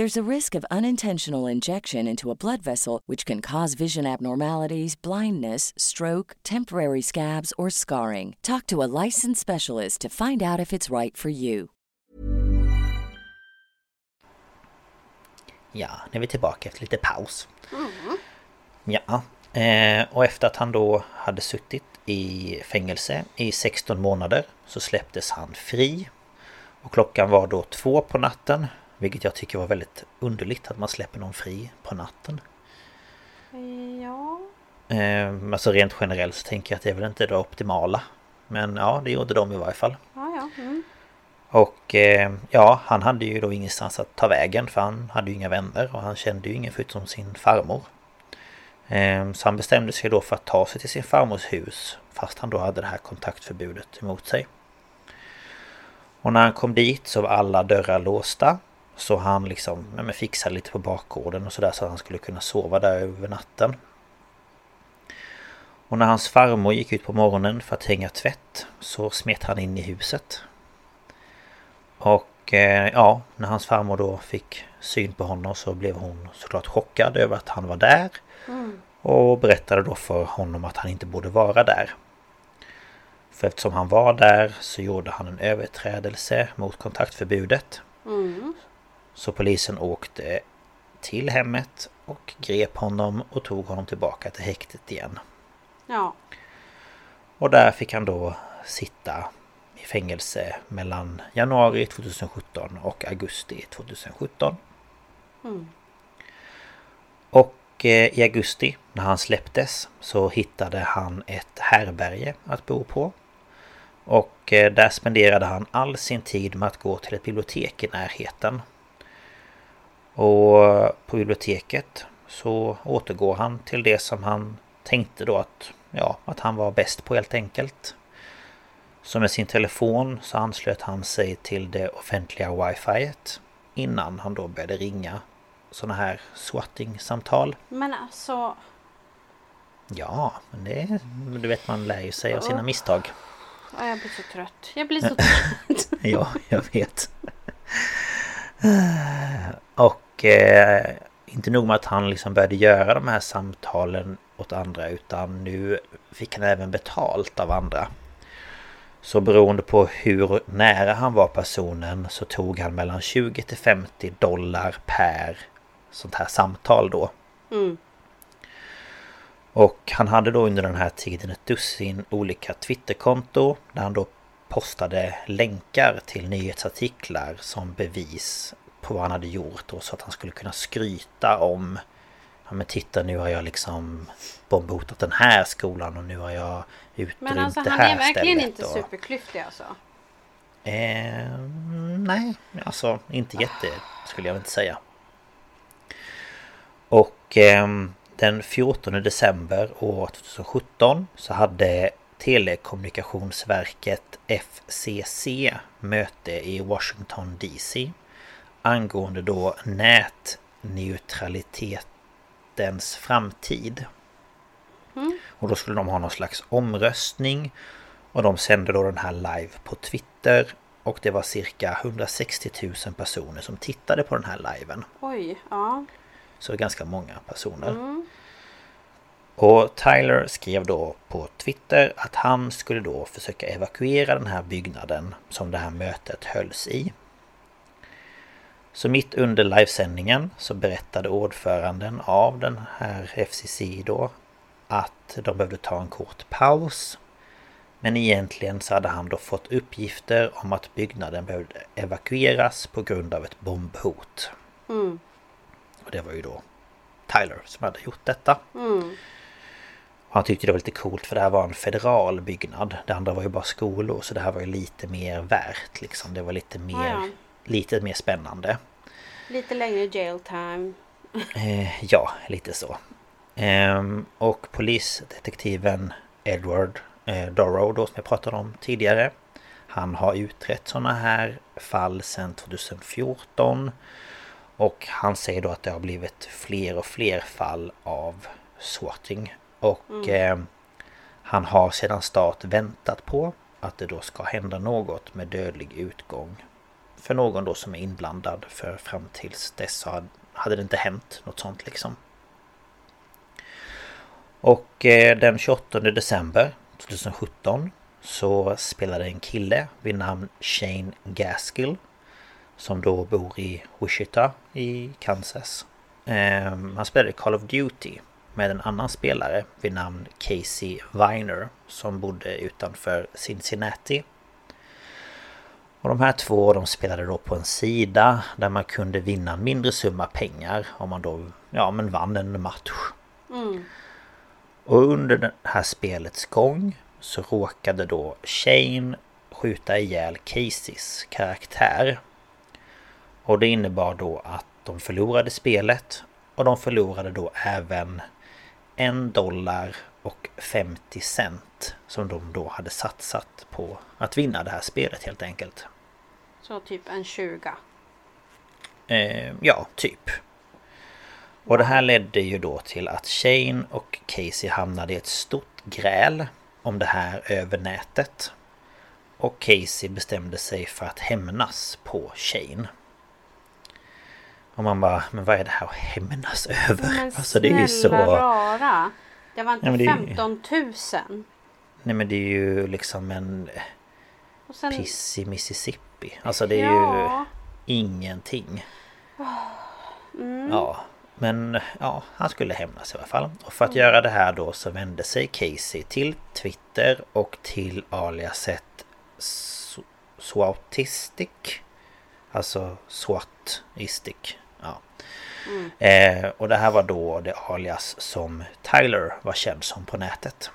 There's a risk of unintentional injection into a blood vessel, which can cause vision abnormalities, blindness, stroke, temporary scabs, or scarring. Talk to a licensed specialist to find out if it's right for you. Ja, nu är vi tillbaka efter lite paus. Ja, eh, och efter att han då hade suttit i fängelse i 16 månader så släpptes han fri. Och klockan var då två på natten vilket jag tycker var väldigt underligt att man släpper någon fri på natten. Ja. Eh, alltså rent generellt så tänker jag att det är väl inte det optimala. Men ja, det gjorde de i varje fall. Ja, ja. Mm. Och eh, ja, han hade ju då ingenstans att ta vägen för han hade ju inga vänner och han kände ju ingen förutom sin farmor. Eh, så han bestämde sig då för att ta sig till sin farmors hus fast han då hade det här kontaktförbudet emot sig. Och när han kom dit så var alla dörrar låsta så han liksom ja, fixade lite på bakgården och sådär så att han skulle kunna sova där över natten. Och när hans farmor gick ut på morgonen för att hänga tvätt så smet han in i huset. Och eh, ja, när hans farmor då fick syn på honom så blev hon såklart chockad över att han var där. Mm. Och berättade då för honom att han inte borde vara där. För eftersom han var där så gjorde han en överträdelse mot kontaktförbudet. Mm. Så polisen åkte till hemmet och grep honom och tog honom tillbaka till häktet igen. Ja. Och där fick han då sitta i fängelse mellan januari 2017 och augusti 2017. Mm. Och eh, i augusti när han släpptes så hittade han ett härberge att bo på. Och eh, där spenderade han all sin tid med att gå till ett bibliotek i närheten. Och på biblioteket så återgår han till det som han tänkte då att, ja, att han var bäst på helt enkelt. Så med sin telefon så anslöt han sig till det offentliga wifi innan han då började ringa sådana här swatting-samtal. Men alltså... Ja, men det... Du vet, man lär ju sig av sina misstag. Ja, jag blir så trött. Jag blir så trött. Ja, jag vet. Och eh, inte nog med att han liksom började göra de här samtalen åt andra utan nu fick han även betalt av andra. Så beroende på hur nära han var personen så tog han mellan 20 till 50 dollar per sånt här samtal då. Mm. Och han hade då under den här tiden ett dussin olika Twitterkonto där han då postade länkar till nyhetsartiklar som bevis på vad han hade gjort och så att han skulle kunna skryta om Ja men titta nu har jag liksom bombhotat den här skolan och nu har jag utrymt Men alltså det han här är verkligen stället inte och... superklyftig alltså. Eh, nej, alltså inte jätte skulle jag inte säga. Och eh, den 14 december år 2017 så hade Telekommunikationsverket FCC möte i Washington DC angående då nätneutralitetens framtid. Mm. Och då skulle de ha någon slags omröstning och de sände då den här live på Twitter och det var cirka 160 000 personer som tittade på den här liven. Oj, ja. Så ganska många personer. Mm. Och Tyler skrev då på Twitter att han skulle då försöka evakuera den här byggnaden som det här mötet hölls i. Så mitt under livesändningen så berättade ordföranden av den här FCC då att de behövde ta en kort paus. Men egentligen så hade han då fått uppgifter om att byggnaden behövde evakueras på grund av ett bombhot. Mm. Och det var ju då Tyler som hade gjort detta. Mm. Han tyckte det var lite coolt för det här var en federal byggnad. Det andra var ju bara skolor så det här var ju lite mer värt liksom. Det var lite mer, Ja, ja. lite mer spännande. Lite längre jail time. Eh, ja, lite så. Ehm, och polisdetektiven Edward eh, Dorrow då som jag pratade om tidigare. Han har utrett sådana här fall sedan 2014. Och han säger då att det har blivit fler och fler fall av swatting. Och eh, han har sedan start väntat på att det då ska hända något med dödlig utgång. För någon då som är inblandad för fram tills dess så hade- det inte hänt något sånt liksom. Och eh, den 28 december 2017 så spelade en kille vid namn Shane Gaskill som då bor i Wichita i Kansas. Ehm, han spelade Call of Duty med en annan spelare vid namn Casey Viner som bodde utanför Cincinnati. Och de här två de spelade då på en sida där man kunde vinna en mindre summa pengar om man då ja, men vann en match. Mm. Och under det här spelets gång så råkade då Shane skjuta ihjäl Caseys karaktär. Och det innebar då att de förlorade spelet och de förlorade då även en dollar och 50 cent som de då hade satsat på att vinna det här spelet helt enkelt. Så typ en 20. Eh, ja, typ. Och det här ledde ju då till att Shane och Casey hamnade i ett stort gräl om det här över nätet. Och Casey bestämde sig för att hämnas på Shane. Och man bara, men vad är det här att hämnas över? Men alltså det är ju så... rara. Det var inte men det är ju- 15 000. Nej men det är ju liksom en Och sen, piss i Mississippi. Alltså det är ju ja, ingenting. mm, Ja, men ja, han skulle hämnas i alla fall. Och för att göra det här då så vände sig Casey till Twitter och till aliaset S- Swatistic. Alltså Swatistic. Mm. Eh, och det här var då det alias som Tyler var känd som på nätet.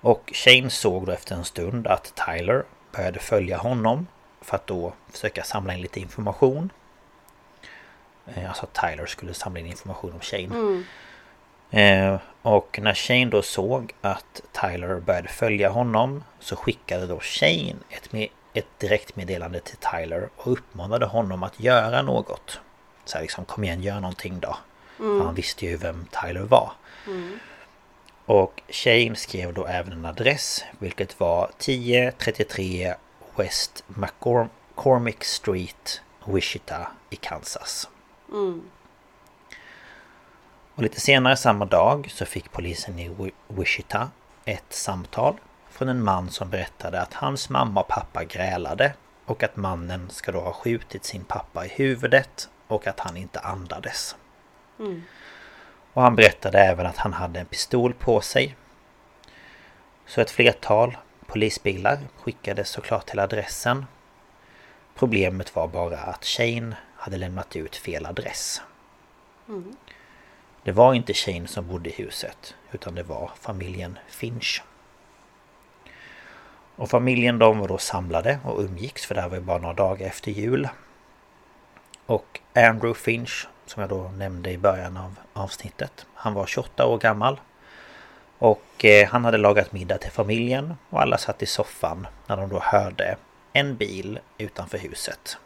Och Shane såg då efter en stund att Tyler började följa honom för att då försöka samla in lite information. Eh, Alltså att Tyler skulle samla in information om Shane. mm, Eh, och när Shane då såg att Tyler började följa honom så skickade då Shane ett, me- ett direktmeddelande till Tyler och uppmanade honom att göra något. Så här liksom, kom igen, gör någonting då. För han visste ju vem Tyler var. mm, Och Shane skrev då även en adress, vilket var 1033 West McCormick Street, Wichita i Kansas. mm, Och lite senare samma dag så fick polisen i Wi- Wichita ett samtal från en man som berättade att hans mamma och pappa grälade och att mannen ska då ha skjutit sin pappa i huvudet och att han inte andades. mm. Och han berättade även att han hade en pistol på sig. Så ett flertal polisbilar skickades såklart till adressen. Problemet var bara att Shane hade lämnat ut fel adress. Mm. Det var inte Shane som bodde i huset utan det var familjen Finch. Och familjen de var då samlade och umgicks för det här var ju bara några dagar efter jul. Och Andrew Finch, som jag då nämnde i början av avsnittet, han var 28 år gammal. Och eh, han hade lagat middag till familjen och alla satt i soffan när de då hörde en bil utanför huset.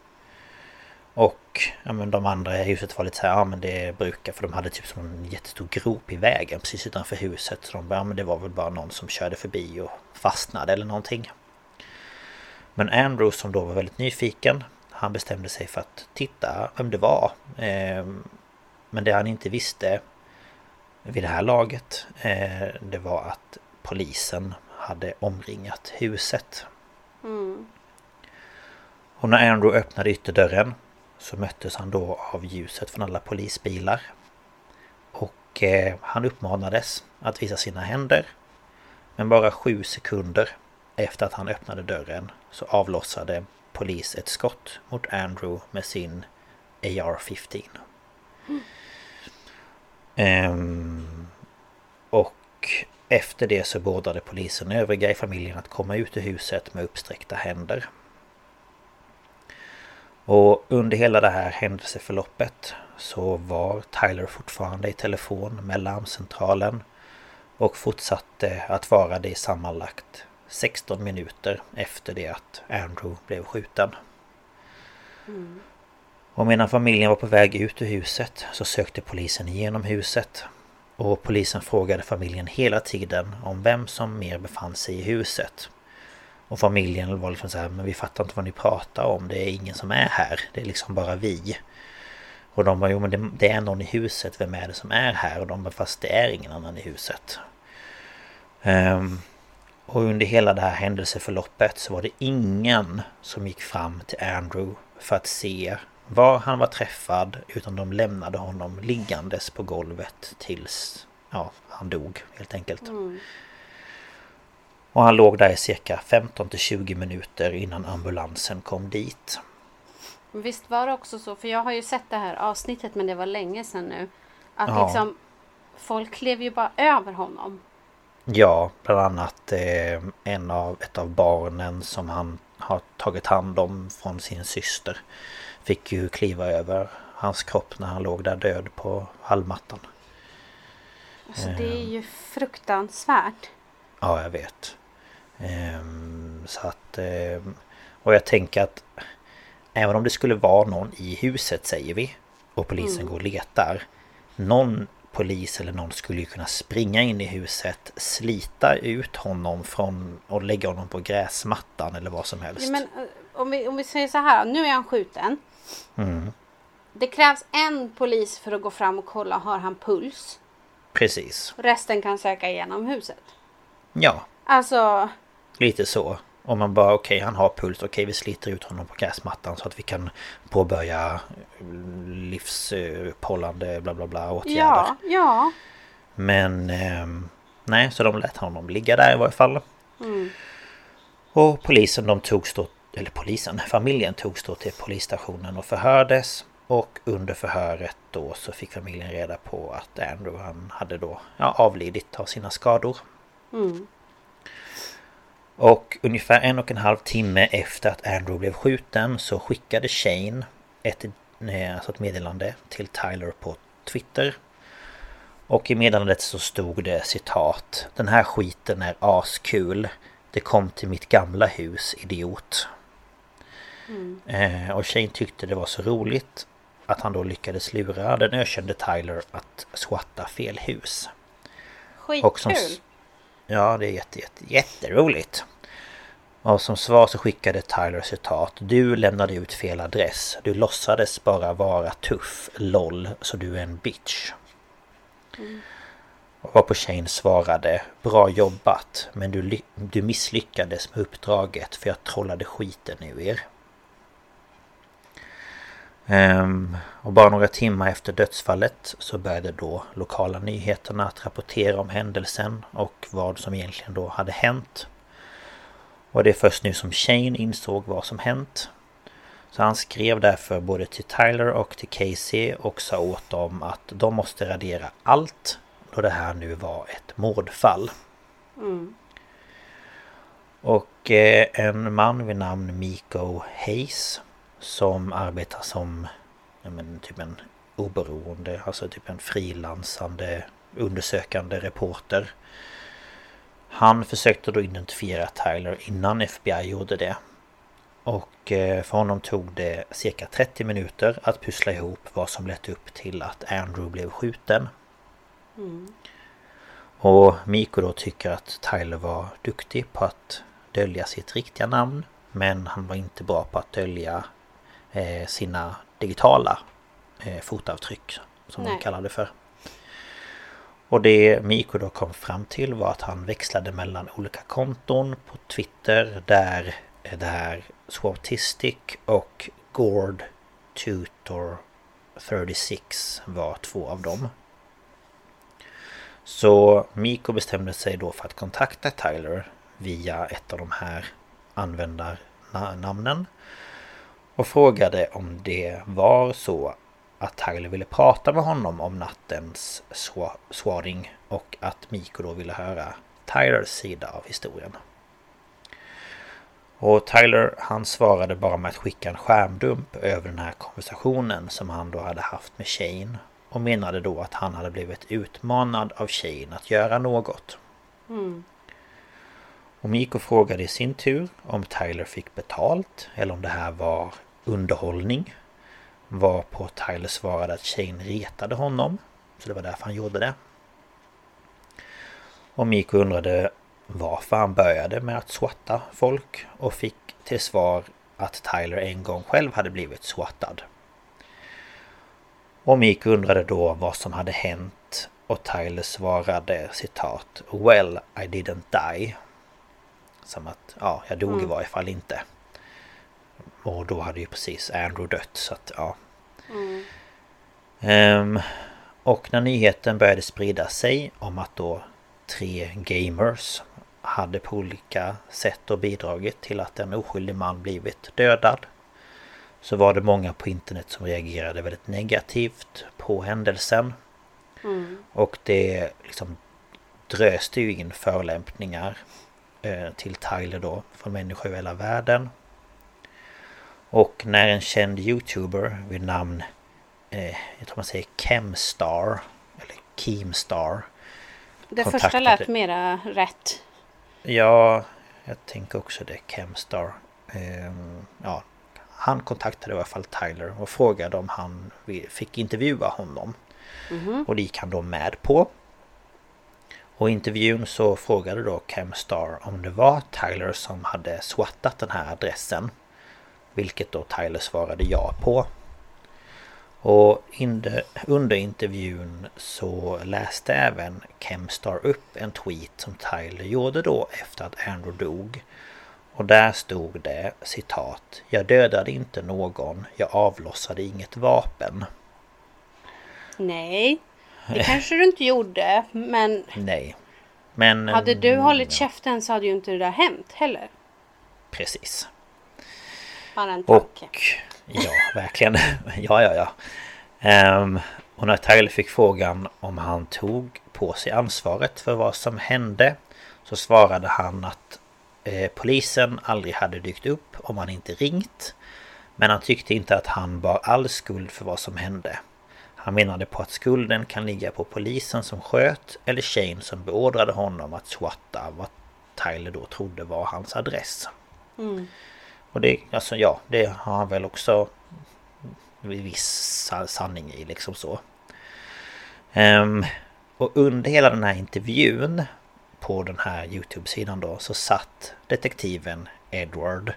Och ja, men de andra i huset var lite så här, ja men det brukar för de hade typ som en jättestor grop i vägen precis utanför huset. Så de bara, ja men det var väl bara någon som körde förbi och fastnade eller någonting. Men Andrew som då var väldigt nyfiken, han bestämde sig för att titta vem det var. Ehm, Men det han inte visste vid det här laget, eh, det var att polisen hade omringat huset. Mm. Och när Andrew öppnade ytterdörren så möttes han då av ljuset från alla polisbilar. Och eh, han uppmanades att visa sina händer. Men bara sju sekunder efter att han öppnade dörren så avlossade polis ett skott mot Andrew med sin AR-15. Um, ehm, och efter det så beordrade polisen övriga i familjen att komma ut ur huset med uppsträckta händer. Och under hela det här händelseförloppet så var Tyler fortfarande i telefon med larmcentralen och fortsatte att vara det i sammanlagt 16 minuter efter det att Andrew blev skjuten. Mm. Och medan familjen var på väg ut ur huset så sökte polisen igenom huset. Och polisen frågade familjen hela tiden om vem som mer befann sig i huset. Och familjen var liksom så här, men vi fattar inte vad ni pratar om, det är ingen som är här, det är liksom bara vi. Och de bara, jo men det, det är någon i huset, vem är det som är här? Och de bara, fast det är ingen annan i huset. Um, och under hela det här händelseförloppet så var det ingen som gick fram till Andrew för att se var han var träffad utan de lämnade honom liggandes på golvet tills ja, han dog helt enkelt. Mm. Och han låg där i cirka 15 till 20 minuter innan ambulansen kom dit. Visst var det också så, för jag har ju sett det här avsnittet men det var länge sedan nu. Att ja. liksom folk klev ju bara över honom. Ja, bland annat eh, en av, ett av barnen som han har tagit hand om från sin syster fick ju kliva över hans kropp när han låg där död på hallmattan. Alltså det är ju ehm. fruktansvärt. Ja, jag vet. Ehm, så att... Ehm, och jag tänker att Även om det skulle vara någon i huset säger vi Och polisen mm. går och letar Någon polis eller någon skulle ju kunna springa in i huset Slita ut honom från och lägga honom på gräsmattan eller vad som helst. ja, men, eh, om, vi, om vi säger så här, nu är han skjuten. Mm. Det krävs en polis för att gå fram och kolla, har han puls? Precis. Resten kan söka igenom huset. Ja. Alltså Lite så om man bara okej okay, han har puls, okej okay, vi sliter ut honom på gräsmattan så att vi kan påbörja livshållande bla bla bla åtgärder. Ja, ja. Men eh, nej, så de lät honom ligga där i varje fall. Mm. Och polisen de togs då, eller polisen, familjen togs då till polisstationen och förhördes. Och under förhöret då så fick familjen reda på att Andrew han hade då ja, avlidit av sina skador. Mm. Och ungefär en och en halv timme efter att Andrew blev skjuten så skickade Shane ett, eh, alltså ett meddelande till Tyler på Twitter. Och i meddelandet så stod det citat Den här skiten är askul. Det kom till mitt gamla hus, idiot. Mm. Eh, och Shane tyckte det var så roligt att han då lyckades lura den ökände Tyler att swatta fel hus. Skitkul! Ja, det är jätte, jätte, jätteroligt. Och som svar så skickade Tyler citat Du lämnade ut fel adress. Du låtsades bara vara tuff, LOL, så du är en bitch. Mm. Och varpå Shane svarade Bra jobbat, men du, du misslyckades med uppdraget för jag trollade skiten ur er. Um, och bara några timmar efter dödsfallet så började då lokala nyheterna att rapportera om händelsen och vad som egentligen då hade hänt. Och det är först nu som Shane insåg vad som hänt. Så han skrev därför både till Tyler och till Casey och sa åt dem att de måste radera allt då det här nu var ett mordfall. Mm. Och eh, en man vid namn Miko Hayes som arbetar som men, typ en oberoende, alltså typ en frilansande undersökande reporter. Han försökte då identifiera Tyler innan FBI gjorde det. Och eh, för honom tog det cirka 30 minuter att pussla ihop vad som lett upp till att Andrew blev skjuten. Mm. Och Miko då tycker att Tyler var duktig på att dölja sitt riktiga namn. Men han var inte bra på att dölja eh, sina digitala eh, fotavtryck som Nej. de kallade för. Och det Miko då kom fram till var att han växlade mellan olika konton på Twitter där det här Swartistic och Gord Tutor 36 var två av dem. Så Miko bestämde sig då för att kontakta Tyler via ett av de här användarnamnen. Och frågade om det var så att Tyler ville prata med honom om nattens swatting och att Miko då ville höra Tylers sida av historien. Och Tyler han svarade bara med att skicka en skärmdump över den här konversationen som han då hade haft med Shane. Och menade då att han hade blivit utmanad av Shane att göra något. Mm. Och Miko frågade i sin tur om Tyler fick betalt eller om det här var underhållning. Varpå Tyler svarade att Shane retade honom. Så det var därför han gjorde det. Och Miko undrade varför han började med att swatta folk och fick till svar att Tyler en gång själv hade blivit swattad. Och Miko undrade då vad som hade hänt och Tyler svarade citat Well, I didn't die. Som att, ja, jag dog mm. i varje fall inte. Och då hade ju precis Andrew dött så att, ja. Mm. Um, och när nyheten började sprida sig om att då tre gamers hade på olika sätt och bidragit till att en oskyldig man blivit dödad. Så var det många på internet som reagerade väldigt negativt på händelsen. Mm. Och det liksom dröste ju in förolämpningar eh, till Tyler då från människor i hela världen. Och när en känd youtuber vid namn eh, Jag tror man säger Kemstar Eller Keemstar Det första lät mera rätt Ja, jag tänker också det. Kemstar. Ehm, ja, han kontaktade i alla fall Tyler och frågade om han fick intervjua honom. Mm -hmm. Och det gick han då med på. Och i intervjun så frågade då Kemstar om det var Tyler som hade swattat den här adressen. Vilket då Tyler svarade ja på. Och under intervjun så läste även Kemstar upp en tweet som Tyler gjorde då efter att Andrew dog. Och där stod det citat Jag dödade inte någon, jag avlossade inget vapen. Nej, det kanske du inte gjorde, men... Nej. Men... Hade du mm, hållit käften så hade ju inte det där hänt heller. Precis. Bara en tanke. Och Ja, verkligen. ja, ja, ja. Um, och när Tyler fick frågan om han tog på sig ansvaret för vad som hände så svarade han att eh, polisen aldrig hade dykt upp om han inte ringt. Men han tyckte inte att han bar all skuld för vad som hände. Han menade på att skulden kan ligga på polisen som sköt eller Shane som beordrade honom att swatta vad Tyler då trodde var hans adress. Mm. Och det, alltså ja, det har han väl också viss sanning i liksom så. Um, och under hela den här intervjun på den här Youtube-sidan då så satt detektiven Edward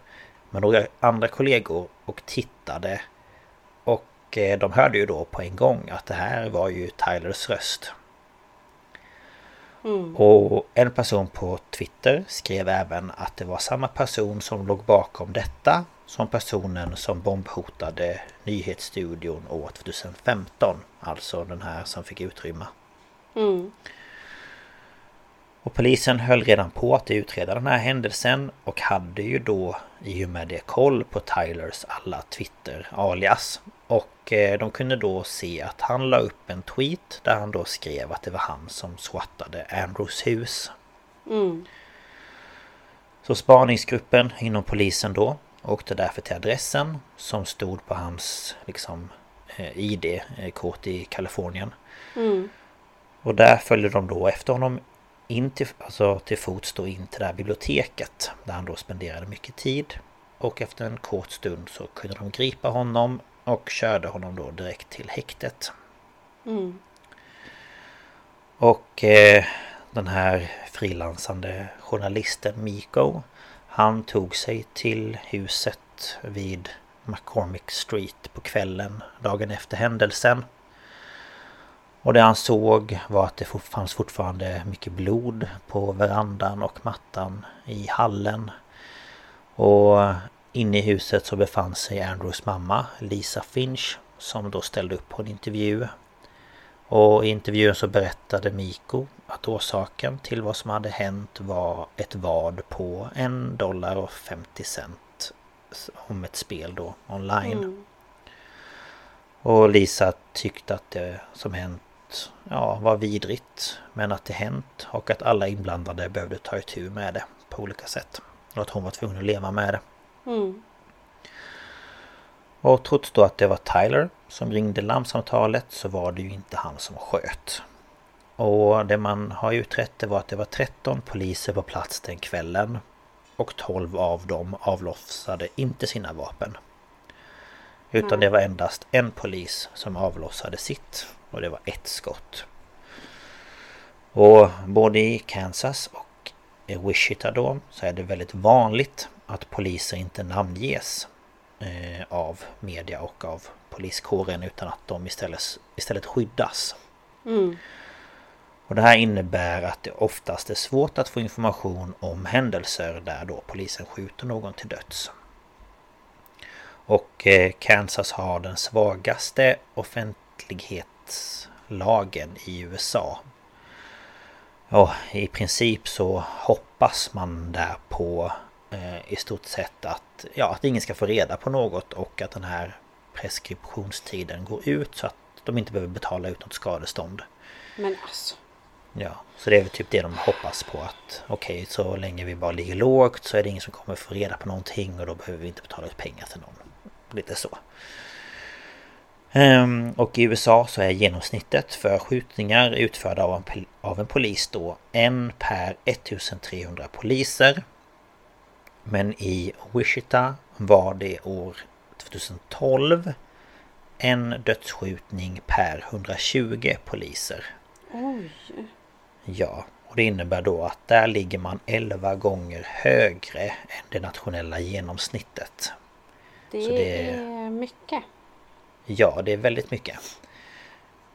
med några andra kollegor och tittade. Och eh, de hörde ju då på en gång att det här var ju Tylers röst. Mm. Och en person på Twitter skrev även att det var samma person som låg bakom detta som personen som bombhotade nyhetsstudion år 2015. Alltså den här som fick utrymma. Mm. Och polisen höll redan på att utreda den här händelsen och hade ju då i och med det koll på Tylers alla Twitter-alias. Och eh, de kunde då se att han la upp en tweet där han då skrev att det var han som swattade Andrews hus. Mm. Så spaningsgruppen inom polisen då åkte därför till adressen som stod på hans liksom eh, ID-kort i Kalifornien. Mm. Och där följde de då efter honom in till, alltså till fots då in till det här biblioteket där han då spenderade mycket tid. Och efter en kort stund så kunde de gripa honom och körde honom då direkt till häktet. Mm. Och eh, den här frilansande journalisten Miko Han tog sig till huset vid McCormick Street på kvällen dagen efter händelsen. Och det han såg var att det fanns fortfarande mycket blod på verandan och mattan i hallen. Och inne i huset så befann sig Andrews mamma Lisa Finch som då ställde upp på en intervju. Och i intervjun så berättade Miko att orsaken till vad som hade hänt var ett vad på en dollar och 50 cent om ett spel då online. Mm. Och Lisa tyckte att det som hänt ja, var vidrigt. Men att det hänt och att alla inblandade behövde ta itu med det på olika sätt. Och att hon var tvungen att leva med det. Mm. Och trots då att det var Tyler som ringde larmsamtalet så var det ju inte han som sköt. Och det man har utrett det var att det var 13 poliser på plats den kvällen. Och 12 av dem avlossade inte sina vapen. Utan det var endast en polis som avlossade sitt. Och det var ett skott. Och både i Kansas och i Wichita då så är det väldigt vanligt att poliser inte namnges eh, av media och av poliskåren utan att de istället, istället skyddas. Mm. Och det här innebär att det oftast är svårt att få information om händelser där då polisen skjuter någon till döds. Och eh, Kansas har den svagaste offentlighetslagen i USA. Och i princip så hoppas man där på eh, i stort sett att, ja, att ingen ska få reda på något och att den här preskriptionstiden går ut så att de inte behöver betala ut något skadestånd. Men alltså. Ja, så det är väl typ det de hoppas på att okej, okay, så länge vi bara ligger lågt så är det ingen som kommer få reda på någonting och då behöver vi inte betala ut pengar till någon. Lite så. Um, och i USA så är genomsnittet för skjutningar utförda av en, av en polis då en per 1300 poliser. Men i Wichita var det år 2012 en dödsskjutning per 120 poliser. Oj! Ja, och det innebär då att där ligger man 11 gånger högre än det nationella genomsnittet. Det, det är mycket. Ja, det är väldigt mycket.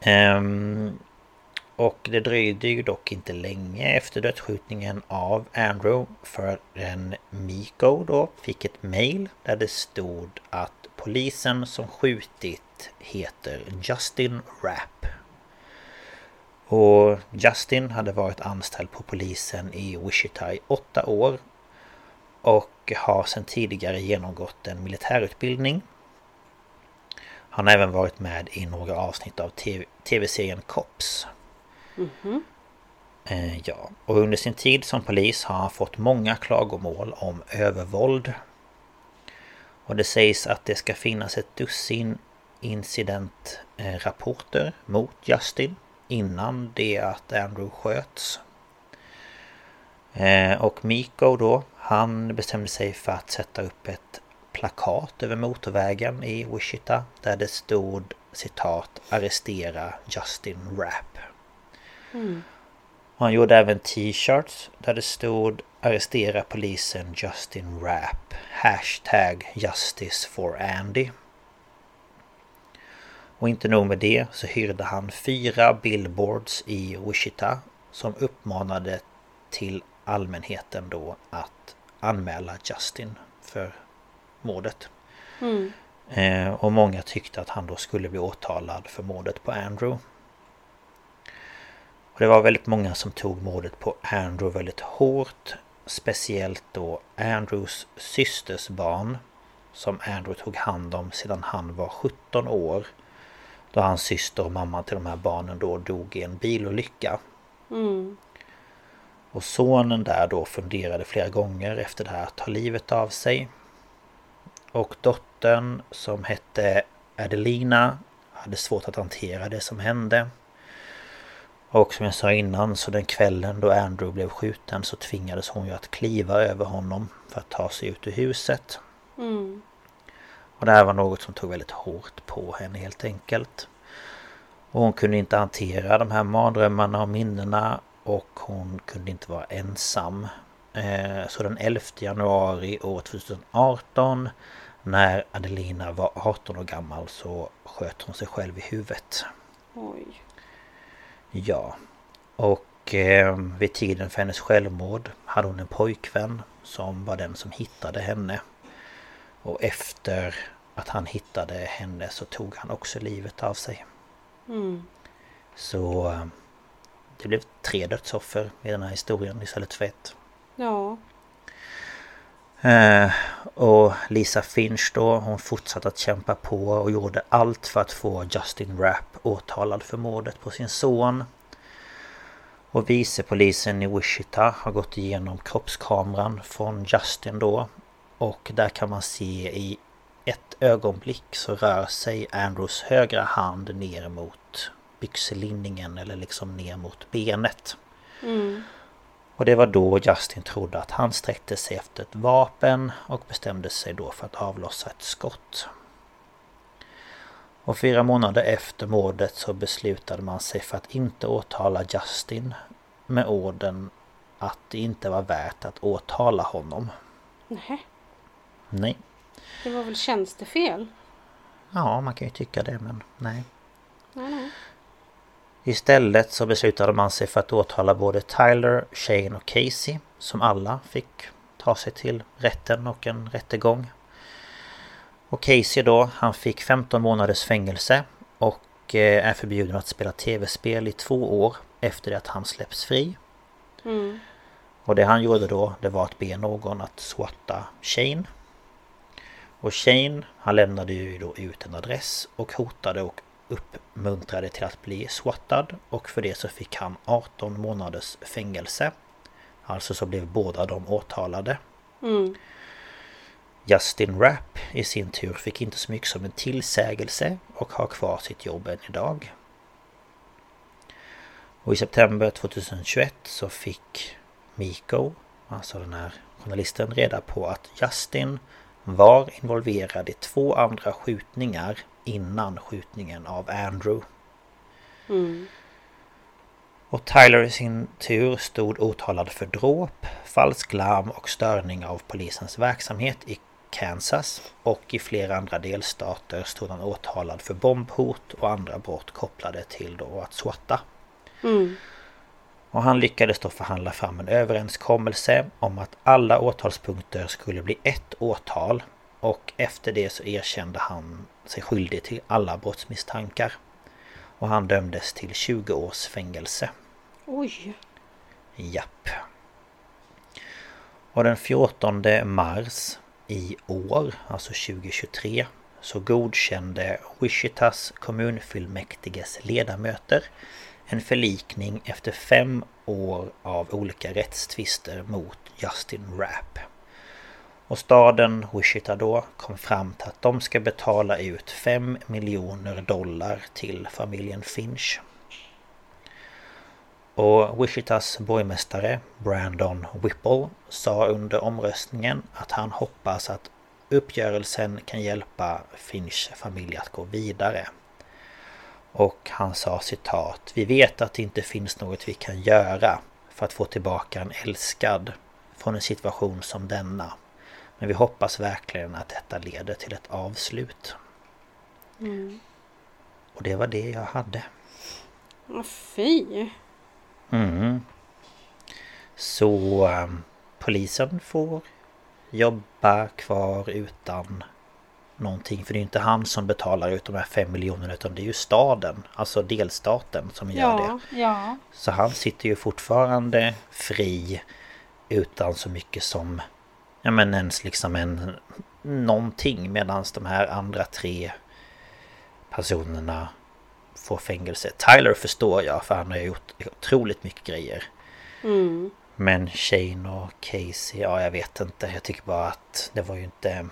Um, och det dröjde ju dock inte länge efter dödsskjutningen av Andrew förrän Miko då fick ett mail där det stod att polisen som skjutit heter Justin Rapp. Och Justin hade varit anställd på polisen i Wichita i åtta år och har sedan tidigare genomgått en militärutbildning. Han har även varit med i några avsnitt av tv-serien Cops. Mm -hmm. Ja, och under sin tid som polis har han fått många klagomål om övervåld. Och det sägs att det ska finnas ett dussin incidentrapporter mot Justin innan det att Andrew sköts. Eh, och Miko då, han bestämde sig för att sätta upp ett plakat över motorvägen i Wichita där det stod citat Arrestera Justin Rapp. Mm. Han gjorde även t-shirts där det stod Arrestera polisen Justin Rapp Hashtag Justice for Andy. Och inte nog med det så hyrde han fyra billboards i Wichita som uppmanade till allmänheten då att anmäla Justin för mordet. Mm. Eh, och många tyckte att han då skulle bli åtalad för mordet på Andrew. Och det var väldigt många som tog mordet på Andrew väldigt hårt. Speciellt då Andrews systers barn. Som Andrew tog hand om sedan han var 17 år. Då hans syster och mamma till de här barnen då dog i en bilolycka. Mm. Och sonen där då funderade flera gånger efter det här att ta livet av sig. Och dottern som hette Adelina hade svårt att hantera det som hände. Och som jag sa innan så den kvällen då Andrew blev skjuten så tvingades hon ju att kliva över honom för att ta sig ut ur huset. Mm. Och det här var något som tog väldigt hårt på henne helt enkelt. Och hon kunde inte hantera de här mardrömmarna och minnena och hon kunde inte vara ensam. Eh, så den 11 januari år 2018 när Adelina var 18 år gammal så sköt hon sig själv i huvudet. Oj. Ja. Och eh, vid tiden för hennes självmord hade hon en pojkvän som var den som hittade henne. Och efter att han hittade henne så tog han också livet av sig. Mm. Så eh, det blev tre dödsoffer i den här historien istället för ett. Ja. Eh, och Lisa Finch då, hon fortsatte att kämpa på och gjorde allt för att få Justin Rapp åtalad för mordet på sin son. Och vicepolisen i Wichita har gått igenom kroppskameran från Justin då. Och där kan man se i ett ögonblick så rör sig Andrews högra hand ner mot byxlinningen eller liksom ner mot benet. Mm. Och det var då Justin trodde att han sträckte sig efter ett vapen och bestämde sig då för att avlossa ett skott. Och fyra månader efter mordet så beslutade man sig för att inte åtala Justin med orden att det inte var värt att åtala honom. Nej, Nej. det var väl tjänstefel? Ja, man kan ju tycka det men nej. Nej, nej. Istället så beslutade man sig för att åtala både Tyler, Shane och Casey som alla fick ta sig till rätten och en rättegång. Och Casey då, han fick 15 månaders fängelse och eh, är förbjuden att spela tv-spel i två år efter det att han släpps fri. Mm. Och det han gjorde då, det var att be någon att swatta Shane. Och Shane, han lämnade ju då ut en adress och hotade och uppmuntrade till att bli swattad och för det så fick han 18 månaders fängelse. Alltså så blev båda de åtalade. Mm. Justin Rapp i sin tur fick inte så mycket som en tillsägelse och har kvar sitt jobb än idag. Och i september 2021 så fick Miko, alltså den här journalisten, reda på att Justin var involverad i två andra skjutningar innan skjutningen av Andrew. Mm. Och Tyler i sin tur stod åtalad för dråp, falsk larm och störning av polisens verksamhet i Kansas och i flera andra delstater stod han åtalad för bombhot och andra brott kopplade till då att swatta. Mm. Och han lyckades då förhandla fram en överenskommelse om att alla åtalspunkter skulle bli ett åtal och efter det så erkände han sig skyldig till alla brottsmisstankar. Och han dömdes till 20 års fängelse. Oj. Japp. Och den 14 mars i år, alltså 2023, så godkände Wichitas kommunfullmäktiges ledamöter en förlikning efter fem år av olika rättstvister mot Justin Rapp. Och staden Wichita då kom fram till att de ska betala ut 5 miljoner dollar till familjen Finch. Och Wichitas borgmästare Brandon Whipple sa under omröstningen att han hoppas att uppgörelsen kan hjälpa Finchs familj att gå vidare. Och han sa citat Vi vet att det inte finns något vi kan göra för att få tillbaka en älskad från en situation som denna. Men vi hoppas verkligen att detta leder till ett avslut. Mm. Och det var det jag hade. Vad fy. Mm. Så um, polisen får jobba kvar utan någonting. För det är inte han som betalar ut de här fem miljonerna utan det är ju staden, alltså delstaten som gör Ja, det. ja. Så han sitter ju fortfarande fri utan så mycket som ja men ens liksom en någonting medan de här andra tre personerna får fängelse. Tyler förstår jag för han har gjort otroligt mycket grejer. Mm. Men Shane och Casey, ja jag vet inte. Jag tycker bara att det var ju inte...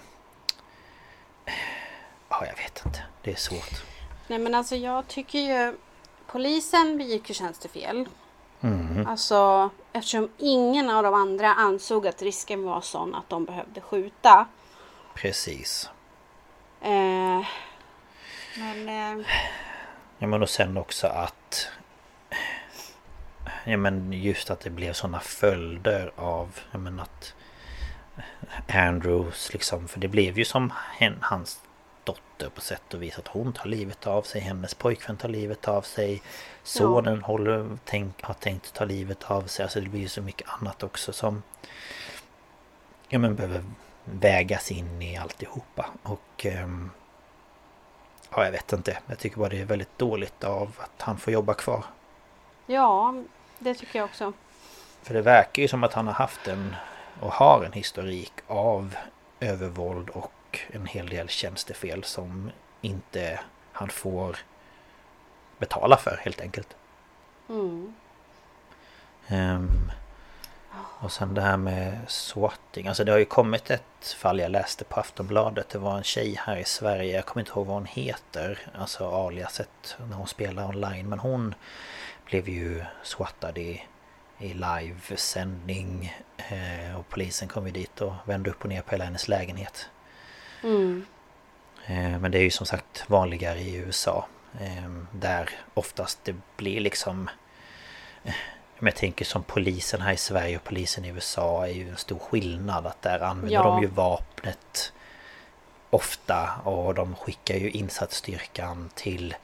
Ja jag vet inte. Det är svårt. Nej men alltså jag tycker ju polisen begick ju tjänstefel. Mm. Alltså eftersom ingen av de andra ansåg att risken var sån att de behövde skjuta. Precis. Eh, men eh, Ja men och sen också att... Ja men just att det blev sådana följder av... Ja men att... Andrews liksom... För det blev ju som hans dotter på sätt och vis. Att hon tar livet av sig. Hennes pojkvän tar livet av sig. Sonen håller, tänk, har tänkt ta livet av sig. Alltså det blir ju så mycket annat också som... Ja men behöver vägas in i alltihopa. Och... ehm, Ja, jag vet inte. Jag tycker bara det är väldigt dåligt av att han får jobba kvar. ja, det tycker jag också. För det verkar ju som att han har haft en och har en historik av övervåld och en hel del tjänstefel som inte han får betala för helt enkelt. Mm. Um, och sen det här med swatting. Alltså det har ju kommit ett fall jag läste på Aftonbladet. Det var en tjej här i Sverige. Jag kommer inte ihåg vad hon heter. Alltså aliaset när hon spelar online. Men hon blev ju swattad i, i livesändning. Eh, och polisen kom ju dit och vände upp och ner på hela hennes lägenhet. Mm. Eh, men det är ju som sagt vanligare i USA. Eh, där oftast det blir liksom... Eh, jag tänker som polisen här i Sverige och polisen i USA är ju en stor skillnad. Att där använder Ja. de ju vapnet ofta och de skickar ju insatsstyrkan till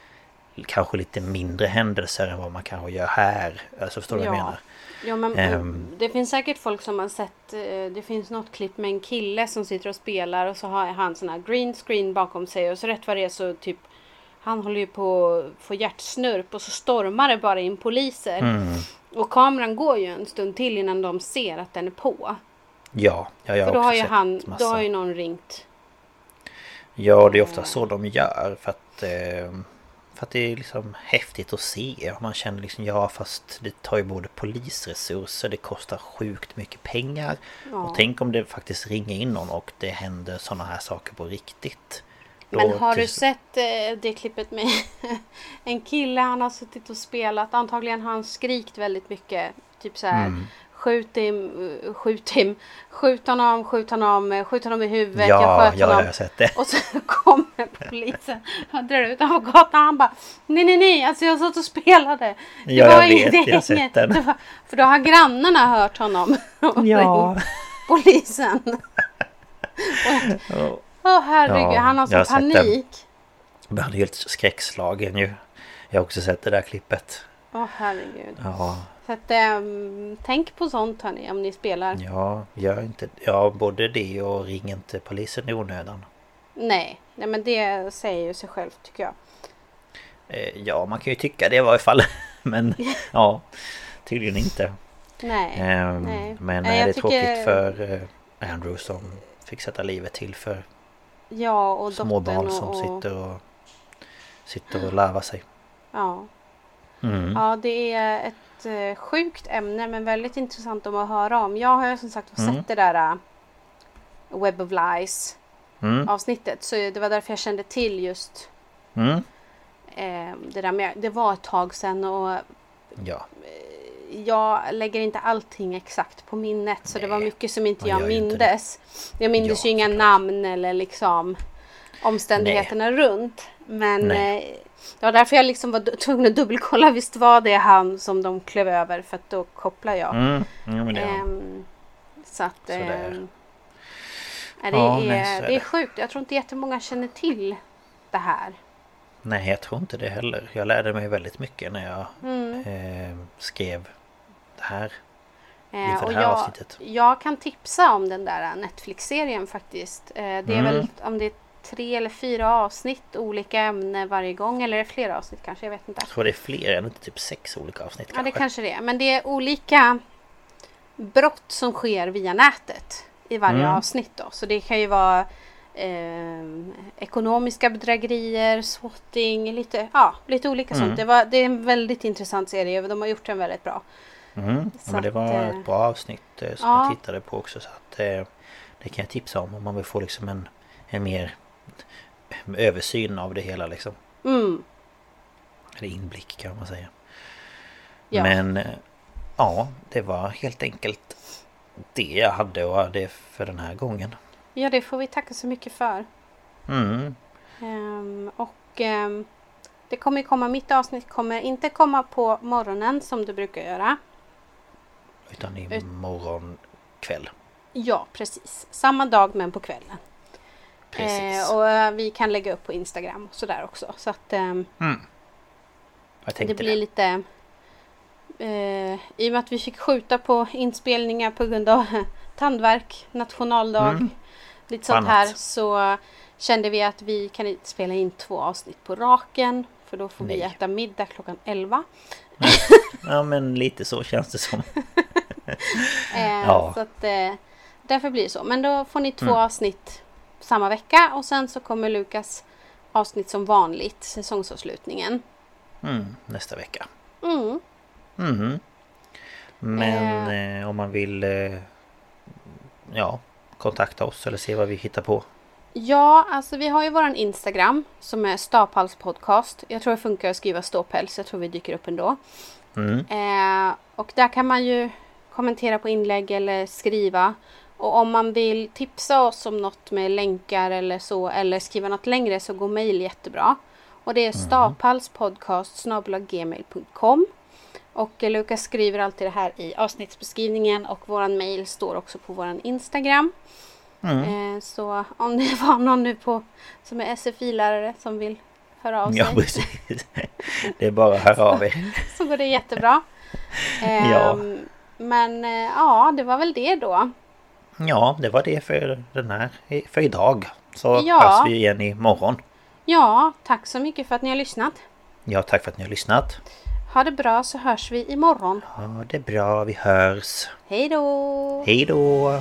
kanske lite mindre händelser än vad man kanske gör här. Alltså förstår du vad jag Ja. menar? Ja men Ehm. det finns säkert folk som har sett eh, Det finns något klipp med en kille som sitter och spelar och så har han sån här green screen bakom sig och så rätt vad det är så typ Han håller ju på att få hjärtsnurp och så stormar det bara in poliser. Mm. Och kameran går ju en stund till innan de ser att den är på. Ja, ja, jag har För då också har ju sett han, då massa. har ju någon ringt. Ja, det är ofta så de gör för att eh, För att det är liksom häftigt att se och man känner liksom ja fast det tar ju både polisresurser, det kostar sjukt mycket pengar Ja. Och tänk om det faktiskt ringer in någon och det händer sådana här saker på riktigt Då Men har du sett eh, det klippet med en kille han har suttit och spelat. Antagligen har han skrikt väldigt mycket. Typ så här. Mm. Skjut eh, skjut him, skjut honom, skjut honom, skjut honom i huvudet, jag Ja, sköt ja, honom. jag har sett det Och så kommer polisen och drar ut honom på gatan. Han bara Nej nej nej alltså jag satt och spelade. Det Ja, jag vet, inget- jag har sett den. var- För då har grannarna hört honom. Ja, Polisen. Ja. Åh herregud Ja, han har jag sån panik. jag hade helt skräckslagen ju Jag har också sett det där klippet Åh herregud. Ja, Så att, ehm, tänk på sånt hörni om ni spelar. ja, gör inte Ja, både det och ring inte polisen i onödan Nej, nej men det säger ju sig självt tycker jag. Eh, Ja, man kan ju tycka det i varje fall. Men ja, tydligen inte. Nej. Ehm, nej. Men Nej, jag det är tycker- tråkigt för eh, Andrew som fick sätta livet till för Ja och små barn som och, sitter och sitter och larvar sig. Ja. Mm. ja, det är ett eh, sjukt ämne men väldigt intressant om att höra om. Jag har ju som sagt Mm. sett det där eh, Web of Lies Mm. avsnittet så det var därför jag kände till just Mm. eh, det där med det var ett tag sedan och Ja, jag lägger inte allting exakt på minnet så det var Nej, mycket som inte jag ju inte mindes. Jag mindes Ja, ju inga namn eller liksom omständigheterna runt. Men Nej. eh, det var därför jag liksom var tvungen att dubbelkolla. Visst var det han som de klev över för att då kopplar jag. mm. ja men det, Ehm, så att Så det nej, Ja, är, nej, det är sjukt. Jag tror inte jättemånga känner till det här. Nej, jag tror inte det heller. Jag lärde mig väldigt mycket när jag Mm. eh, skrev det här. Eh, och det här jag, avsnittet. jag kan tipsa om den där Netflix-serien faktiskt. Eh, det är Mm. väl om det är tre eller fyra avsnitt, olika ämnen varje gång. Eller är det flera avsnitt kanske? Jag vet inte. Jag tror det är fler, är det inte typ sex olika avsnitt Ja, det kanske? kanske det är. Men det är olika brott som sker via nätet i varje Mm. avsnitt. Då. Så det kan ju vara eh, ekonomiska bedrägerier, swatting, lite, ja, lite olika Mm. sånt. Det, var, det är en väldigt intressant serie. De har gjort den väldigt bra. Mm, Så men det att, var eh, ett bra avsnitt eh, som ja. jag tittade på också så att eh, Det kan jag tipsa om om man vill få liksom en, en mer översyn av det hela liksom. Mm, Eller inblick kan man säga. ja. Men eh, ja, det var helt enkelt det jag hade och det för den här gången. ja, det får vi tacka så mycket för. Mm, Ehm, och ehm, det kommer komma, mitt avsnitt kommer inte komma på morgonen som det brukar göra. utan Ut- imorgon kväll. Ja, precis. Samma dag men på kvällen. Precis. Eh, och eh, vi kan lägga upp på Instagram och sådär också. Så att ehm, Mm. Det blir lite... Eh, I och med att vi fick skjuta på inspelningar på grund av tandvärk, nationaldag, Mm. lite sånt här. Så kände vi att vi kan inte spela in två avsnitt på raken. För då får vi Nej. äta middag klockan 11. Ja men lite så känns det som. Eh, Ja. Så att, eh, därför blir det så. Men då får ni två Mm. avsnitt samma vecka och sen så kommer Lukas avsnitt som vanligt, säsongsavslutningen. Mm, nästa vecka. Mm. Mhm. Men eh, om man vill eh, ja, kontakta oss eller se vad vi hittar på. Ja, alltså vi har ju våran Instagram som är Ståpäls podcast. Jag tror det funkar att skriva ståpäls. Jag tror vi dyker upp ändå. Mm. Eh, och där kan man ju kommentera på inlägg eller skriva. Och om man vill tipsa oss om något med länkar eller så eller skriva något längre så går mejl jättebra. Och det är staphalspodcast.gmail.com Och eh, Lukas skriver alltid det här i avsnittsbeskrivningen och våran mejl står också på våran Instagram. Mm. Eh, så om det var någon nu på som är SFI-lärare som vill höra av sig Ja precis. Det är bara att höra av er. så går det jättebra. Ja. Ehm, Men eh, ja, det var väl det då. Ja, det var det för den här för idag. Så Ja. hörs vi igen imorgon. Ja, tack så mycket för att ni har lyssnat. Ja, tack för att ni har lyssnat. Ha det bra så hörs vi imorgon. Ja, det bra. Vi hörs. Hej då! Hej då!